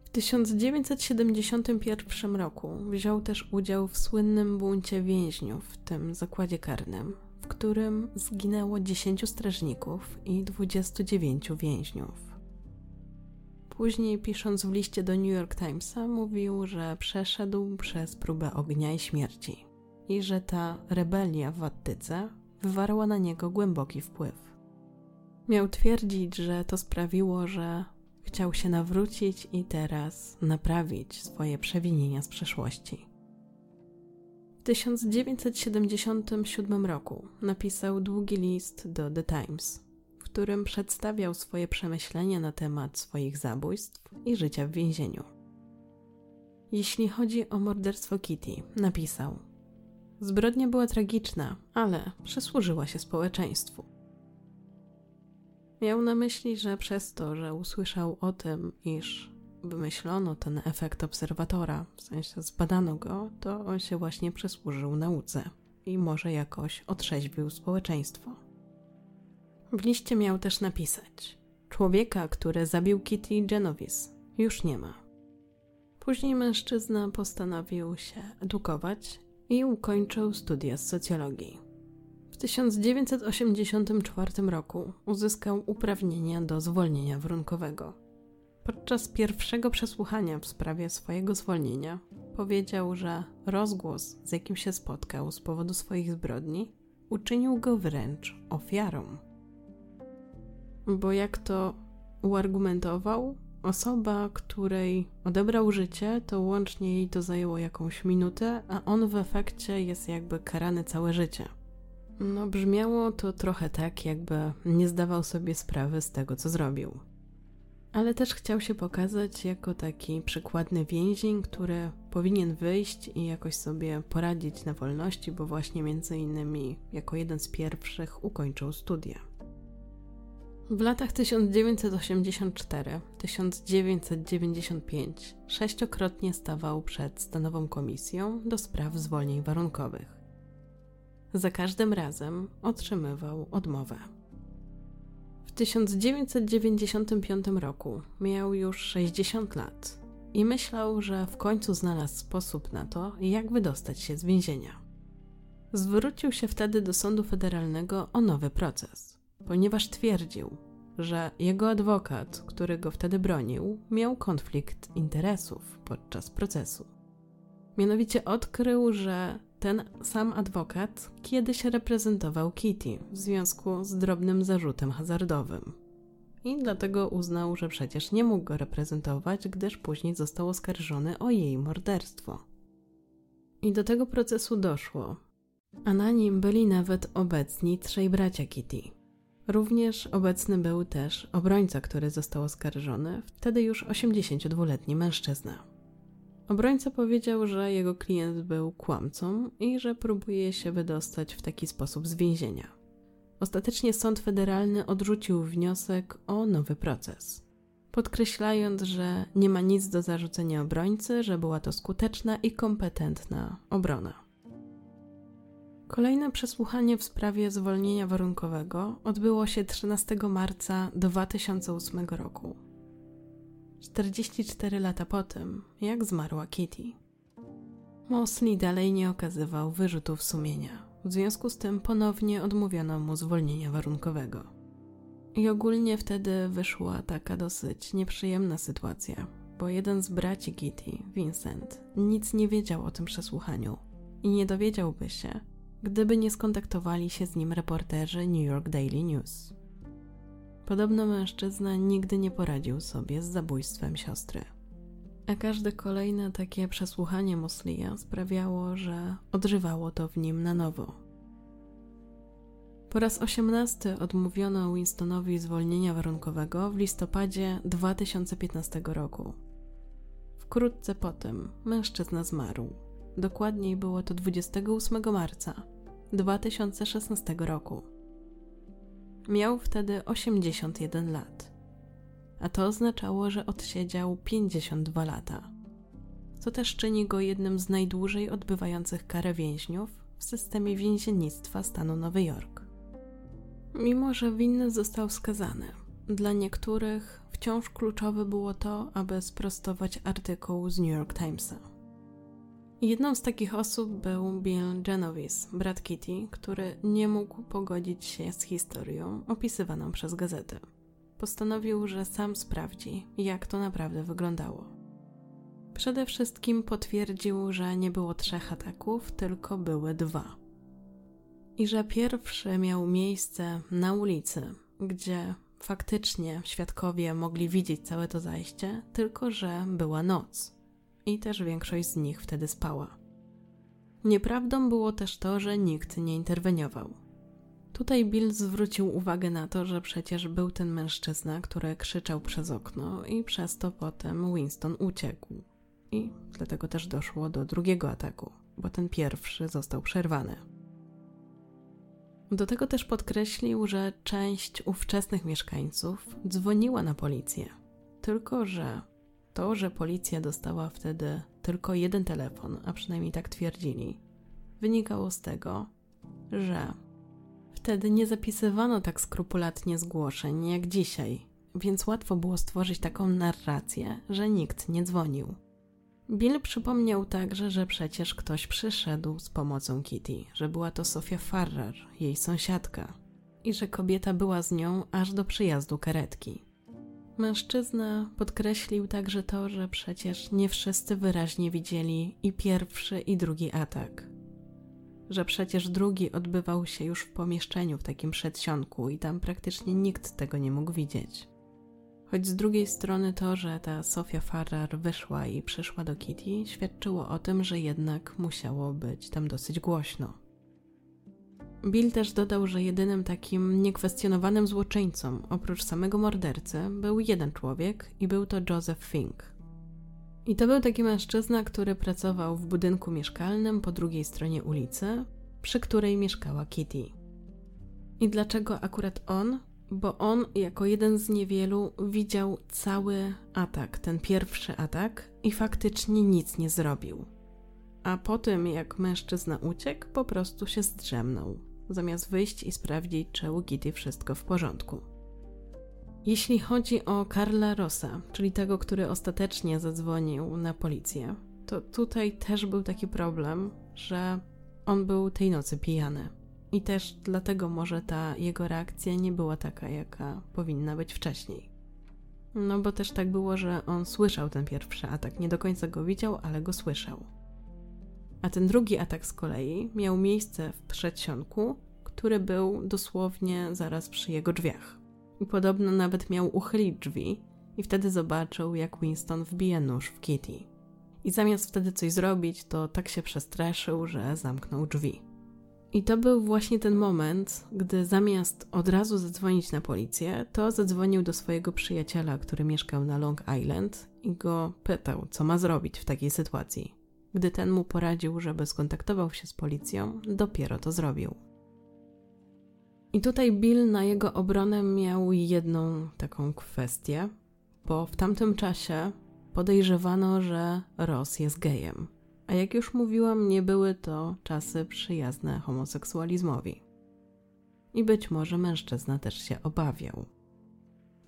W 1971 roku wziął też udział w słynnym buncie więźniów w tym zakładzie karnym, w którym zginęło 10 strażników i 29 więźniów. Później, pisząc w liście do New York Timesa, mówił, że przeszedł przez próbę ognia i śmierci i że ta rebelia w Wattyce wywarła na niego głęboki wpływ. Miał twierdzić, że to sprawiło, że chciał się nawrócić i teraz naprawić swoje przewinienia z przeszłości. W 1977 roku napisał długi list do The Times którym przedstawiał swoje przemyślenia na temat swoich zabójstw i życia w więzieniu. Jeśli chodzi o morderstwo Kitty, napisał: Zbrodnia była tragiczna, ale przysłużyła się społeczeństwu. Miał na myśli, że przez to, że usłyszał o tym, iż wymyślono ten efekt obserwatora, w sensie zbadano go, to on się właśnie przysłużył nauce i może jakoś otrzeźwił społeczeństwo. W liście miał też napisać: człowieka, który zabił Kitty Genovese, już nie ma. Później mężczyzna postanowił się edukować i ukończył studia z socjologii. W 1984 roku uzyskał uprawnienia do zwolnienia warunkowego. Podczas pierwszego przesłuchania w sprawie swojego zwolnienia powiedział, że rozgłos, z jakim się spotkał z powodu swoich zbrodni, uczynił go wręcz ofiarą. Bo jak to uargumentował, osoba, której odebrał życie, to łącznie jej to zajęło jakąś minutę, a on w efekcie jest jakby karany całe życie. No, brzmiało to trochę tak, jakby nie zdawał sobie sprawy z tego, co zrobił. Ale też chciał się pokazać jako taki przykładny więzień, który powinien wyjść i jakoś sobie poradzić na wolności, bo właśnie między innymi jako jeden z pierwszych ukończył studia. W latach 1984-1995 sześciokrotnie stawał przed Stanową Komisją do spraw zwolnień warunkowych. Za każdym razem otrzymywał odmowę. W 1995 roku miał już 60 lat i myślał, że w końcu znalazł sposób na to, jak wydostać się z więzienia. Zwrócił się wtedy do Sądu Federalnego o nowy proces, ponieważ twierdził, że jego adwokat, który go wtedy bronił, miał konflikt interesów podczas procesu. Mianowicie odkrył, że ten sam adwokat kiedyś reprezentował Kitty w związku z drobnym zarzutem hazardowym. I dlatego uznał, że przecież nie mógł go reprezentować, gdyż później został oskarżony o jej morderstwo. I do tego procesu doszło, a na nim byli nawet obecni trzej bracia Kitty. Również obecny był też obrońca, który został oskarżony, wtedy już 82-letni mężczyzna. Obrońca powiedział, że jego klient był kłamcą i że próbuje się wydostać w taki sposób z więzienia. Ostatecznie sąd federalny odrzucił wniosek o nowy proces, podkreślając, że nie ma nic do zarzucenia obrońcy, że była to skuteczna i kompetentna obrona. Kolejne przesłuchanie w sprawie zwolnienia warunkowego odbyło się 13 marca 2008 roku 44 lata po tym, jak zmarła Kitty. Mosley dalej nie okazywał wyrzutów sumienia. W związku z tym ponownie odmówiono mu zwolnienia warunkowego. I ogólnie wtedy wyszła taka dosyć nieprzyjemna sytuacja, bo jeden z braci Kitty, Vincent, nic nie wiedział o tym przesłuchaniu i nie dowiedziałby się, gdyby nie skontaktowali się z nim reporterzy New York Daily News. Podobno mężczyzna nigdy nie poradził sobie z zabójstwem siostry. A każde kolejne takie przesłuchanie Moslija sprawiało, że odżywało to w nim na nowo. Po raz osiemnasty odmówiono Winstonowi zwolnienia warunkowego w listopadzie 2015 roku. Wkrótce potem mężczyzna zmarł. Dokładniej było to 28 marca 2016 roku. Miał wtedy 81 lat, a to oznaczało, że odsiedział 52 lata, co też czyni go jednym z najdłużej odbywających karę więźniów w systemie więziennictwa stanu Nowy Jork. Mimo, że winny został skazany, dla niektórych wciąż kluczowe było to, aby sprostować artykuł z New York Timesa. Jedną z takich osób był Bill Genovese, brat Kitty, który nie mógł pogodzić się z historią opisywaną przez gazetę. Postanowił, że sam sprawdzi, jak to naprawdę wyglądało. Przede wszystkim potwierdził, że nie było trzech ataków, tylko były dwa. I że pierwszy miał miejsce na ulicy, gdzie faktycznie świadkowie mogli widzieć całe to zajście, tylko że była noc i też większość z nich wtedy spała. Nieprawdą było też to, że nikt nie interweniował. Tutaj Bill zwrócił uwagę na to, że przecież był ten mężczyzna, który krzyczał przez okno i przez to potem Winston uciekł. I dlatego też doszło do drugiego ataku, bo ten pierwszy został przerwany. Do tego też podkreślił, że część ówczesnych mieszkańców dzwoniła na policję, tylko że to, że policja dostała wtedy tylko jeden telefon, a przynajmniej tak twierdzili, wynikało z tego, że wtedy nie zapisywano tak skrupulatnie zgłoszeń jak dzisiaj, więc łatwo było stworzyć taką narrację, że nikt nie dzwonił. Bill przypomniał także, że przecież ktoś przyszedł z pomocą Kitty, że była to Sofia Farrar, jej sąsiadka, i że kobieta była z nią aż do przyjazdu karetki. Mężczyzna podkreślił także to, że przecież nie wszyscy wyraźnie widzieli i pierwszy, i drugi atak. Że przecież drugi odbywał się już w pomieszczeniu w takim przedsionku i tam praktycznie nikt tego nie mógł widzieć. Choć z drugiej strony to, że ta Sofia Farrar wyszła i przyszła do Kitty, świadczyło o tym, że jednak musiało być tam dosyć głośno. Bill też dodał, że jedynym takim niekwestionowanym złoczyńcą, oprócz samego mordercy, był jeden człowiek i był to Joseph Fink. I to był taki mężczyzna, który pracował w budynku mieszkalnym po drugiej stronie ulicy, przy której mieszkała Kitty. I dlaczego akurat on? Bo on, jako jeden z niewielu, widział cały atak, ten pierwszy atak, i faktycznie nic nie zrobił. A po tym, jak mężczyzna uciekł, po prostu się zdrzemnął zamiast wyjść i sprawdzić, czy u Kitty wszystko w porządku. Jeśli chodzi o Karla Rossa, czyli tego, który ostatecznie zadzwonił na policję, to tutaj też był taki problem, że on był tej nocy pijany. I też dlatego może ta jego reakcja nie była taka, jaka powinna być wcześniej. No bo też tak było, że on słyszał ten pierwszy atak. Nie do końca go widział, ale go słyszał. A ten drugi atak z kolei miał miejsce w przedsionku, który był dosłownie zaraz przy jego drzwiach. I podobno nawet miał uchylić drzwi i wtedy zobaczył, jak Winston wbija nóż w Kitty. I zamiast wtedy coś zrobić, to tak się przestraszył, że zamknął drzwi. I to był właśnie ten moment, gdy zamiast od razu zadzwonić na policję, to zadzwonił do swojego przyjaciela, który mieszkał na Long Island i go pytał, co ma zrobić w takiej sytuacji. Gdy ten mu poradził, żeby skontaktował się z policją, dopiero to zrobił. I tutaj Bill na jego obronę miał jedną taką kwestię, bo w tamtym czasie podejrzewano, że Ross jest gejem. A jak już mówiłam, nie były to czasy przyjazne homoseksualizmowi. I być może mężczyzna też się obawiał.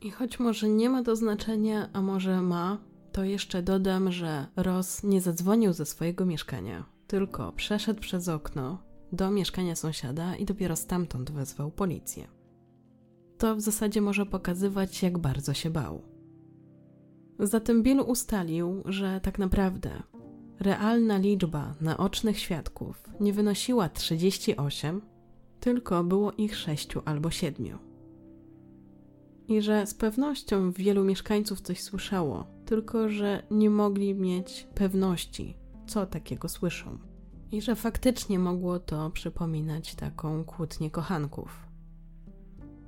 I choć może nie ma to znaczenia, a może ma, to jeszcze dodam, że Ross nie zadzwonił ze swojego mieszkania, tylko przeszedł przez okno do mieszkania sąsiada i dopiero stamtąd wezwał policję. To w zasadzie może pokazywać, jak bardzo się bał. Zatem Bill ustalił, że tak naprawdę realna liczba naocznych świadków nie wynosiła 38, tylko było ich 6 albo 7. I że z pewnością wielu mieszkańców coś słyszało, tylko że nie mogli mieć pewności, co takiego słyszą. I że faktycznie mogło to przypominać taką kłótnię kochanków.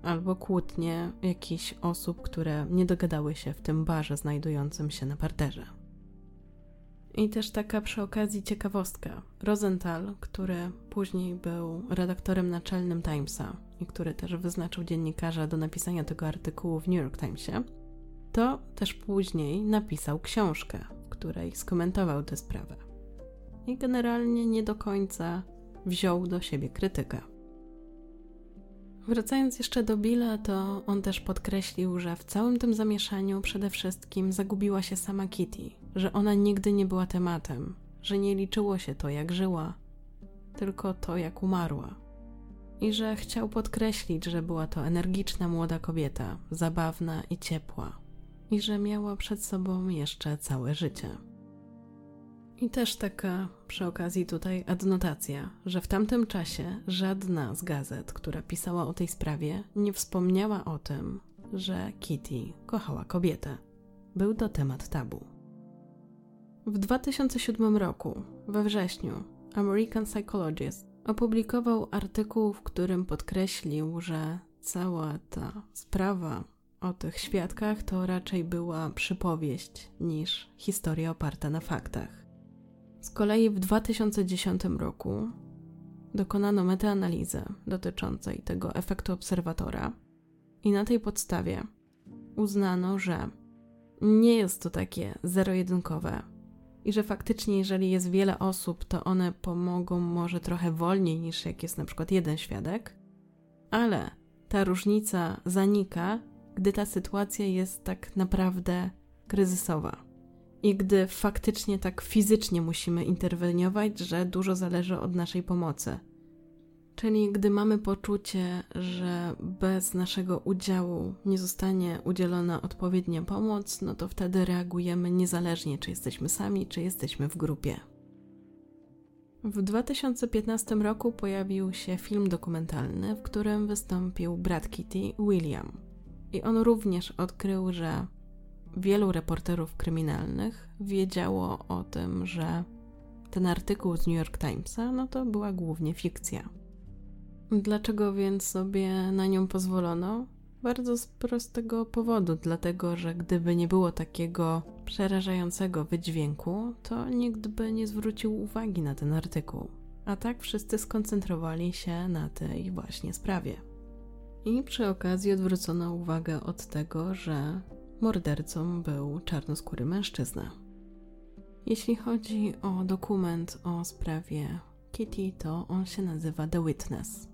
Albo kłótnię jakichś osób, które nie dogadały się w tym barze znajdującym się na parterze. I też taka przy okazji ciekawostka. Rosenthal, który później był redaktorem naczelnym Timesa i który też wyznaczył dziennikarza do napisania tego artykułu w New York Timesie, to też później napisał książkę, w której skomentował tę sprawę i generalnie nie do końca wziął do siebie krytykę. Wracając jeszcze do Billa, to on też podkreślił, że w całym tym zamieszaniu przede wszystkim zagubiła się sama Kitty, że ona nigdy nie była tematem, że nie liczyło się to, jak żyła, tylko to, jak umarła. I że chciał podkreślić, że była to energiczna młoda kobieta, zabawna i ciepła, i że miała przed sobą jeszcze całe życie. I też taka przy okazji tutaj adnotacja, że w tamtym czasie żadna z gazet, która pisała o tej sprawie, nie wspomniała o tym, że Kitty kochała kobietę. Był to temat tabu. W 2007 roku, we wrześniu, American Psychologist opublikował artykuł, w którym podkreślił, że cała ta sprawa o tych świadkach to raczej była przypowieść niż historia oparta na faktach. Z kolei w 2010 roku dokonano metaanalizę dotyczącej tego efektu obserwatora i na tej podstawie uznano, że nie jest to takie zero-jedynkowe i że faktycznie, jeżeli jest wiele osób, to one pomogą może trochę wolniej niż jak jest na przykład jeden świadek, ale ta różnica zanika, gdy ta sytuacja jest tak naprawdę kryzysowa i gdy faktycznie tak fizycznie musimy interweniować, że dużo zależy od naszej pomocy. Czyli gdy mamy poczucie, że bez naszego udziału nie zostanie udzielona odpowiednia pomoc, no to wtedy reagujemy niezależnie, czy jesteśmy sami, czy jesteśmy w grupie. W 2015 roku pojawił się film dokumentalny, w którym wystąpił brat Kitty, William. I on również odkrył, że wielu reporterów kryminalnych wiedziało o tym, że ten artykuł z New York Timesa no to była głównie fikcja. Dlaczego więc sobie na nią pozwolono? Bardzo z prostego powodu, dlatego że gdyby nie było takiego przerażającego wydźwięku, to nikt by nie zwrócił uwagi na ten artykuł. A tak wszyscy skoncentrowali się na tej właśnie sprawie. I przy okazji odwrócono uwagę od tego, że mordercą był czarnoskóry mężczyzna. Jeśli chodzi o dokument o sprawie Kitty, to on się nazywa The Witness,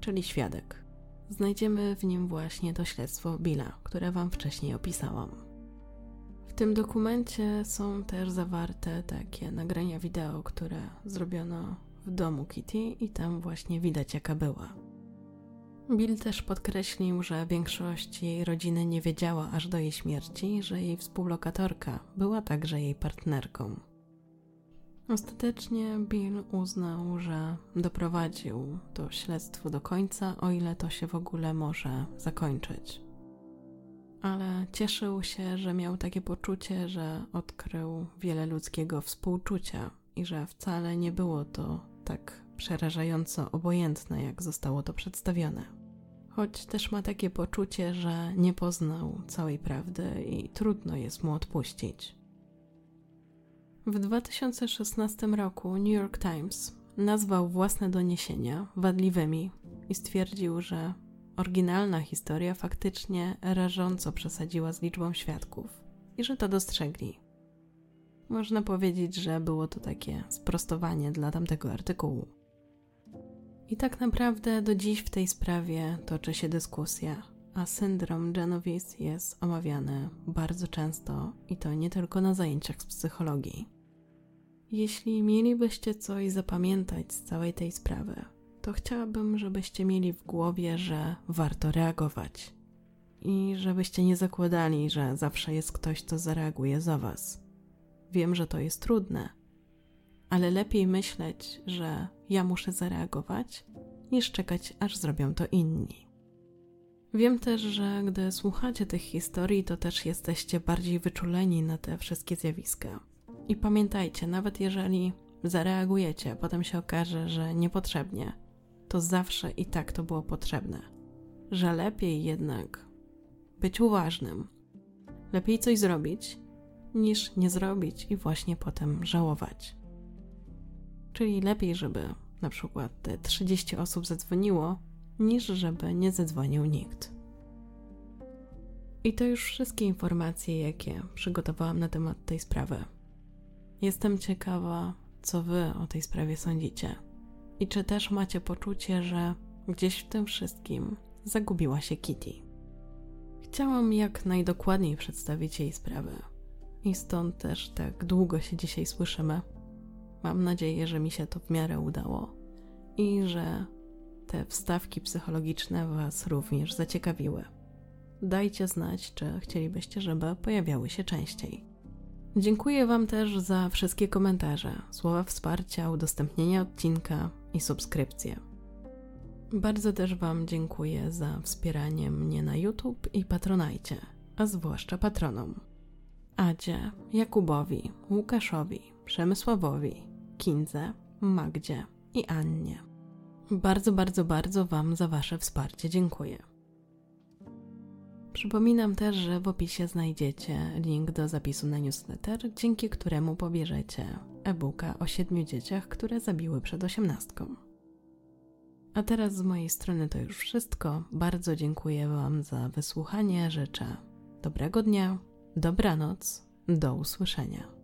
czyli świadek. Znajdziemy w nim właśnie to śledztwo Billa, które Wam wcześniej opisałam. W tym dokumencie są też zawarte takie nagrania wideo, które zrobiono w domu Kitty i tam właśnie widać jaka była. Bill też podkreślił, że większość jej rodziny nie wiedziała aż do jej śmierci, że jej współlokatorka była także jej partnerką. Ostatecznie Bill uznał, że doprowadził to śledztwo do końca, o ile to się w ogóle może zakończyć. Ale cieszył się, że miał takie poczucie, że odkrył wiele ludzkiego współczucia i że wcale nie było to tak przerażająco obojętne, jak zostało to przedstawione. Choć też ma takie poczucie, że nie poznał całej prawdy i trudno jest mu odpuścić. W 2016 roku New York Times nazwał własne doniesienia wadliwymi i stwierdził, że oryginalna historia faktycznie rażąco przesadziła z liczbą świadków i że to dostrzegli. Można powiedzieć, że było to takie sprostowanie dla tamtego artykułu. I tak naprawdę do dziś w tej sprawie toczy się dyskusja, a syndrom Genovese jest omawiany bardzo często i to nie tylko na zajęciach z psychologii. Jeśli mielibyście coś zapamiętać z całej tej sprawy, to chciałabym, żebyście mieli w głowie, że warto reagować i żebyście nie zakładali, że zawsze jest ktoś, kto zareaguje za was. Wiem, że to jest trudne, ale lepiej myśleć, że ja muszę zareagować, niż czekać, aż zrobią to inni. Wiem też, że gdy słuchacie tych historii, to też jesteście bardziej wyczuleni na te wszystkie zjawiska. I pamiętajcie, nawet jeżeli zareagujecie, potem się okaże, że niepotrzebnie, to zawsze i tak to było potrzebne. Że lepiej jednak być uważnym, lepiej coś zrobić, niż nie zrobić i właśnie potem żałować. Czyli lepiej, żeby na przykład te 30 osób zadzwoniło, niż żeby nie zadzwonił nikt. I to już wszystkie informacje, jakie przygotowałam na temat tej sprawy. Jestem ciekawa, co Wy o tej sprawie sądzicie. I czy też macie poczucie, że gdzieś w tym wszystkim zagubiła się Kitty. Chciałam jak najdokładniej przedstawić jej sprawę. I stąd też tak długo się dzisiaj słyszymy. Mam nadzieję, że mi się to w miarę udało i że te wstawki psychologiczne Was również zaciekawiły. Dajcie znać, czy chcielibyście, żeby pojawiały się częściej. Dziękuję Wam też za wszystkie komentarze, słowa wsparcia, udostępnienia odcinka i subskrypcje. Bardzo też Wam dziękuję za wspieranie mnie na YouTube i Patronajcie, a zwłaszcza patronom. Adzie, Jakubowi, Łukaszowi, Przemysławowi, Kindze, Magdzie i Annie. Bardzo, bardzo, bardzo Wam za Wasze wsparcie dziękuję. Przypominam też, że w opisie znajdziecie link do zapisu na newsletter, dzięki któremu pobierzecie e-booka o siedmiu dzieciach, które zabiły przed osiemnastką. A teraz z mojej strony to już wszystko. Bardzo dziękuję Wam za wysłuchanie. Życzę dobrego dnia, dobranoc, do usłyszenia.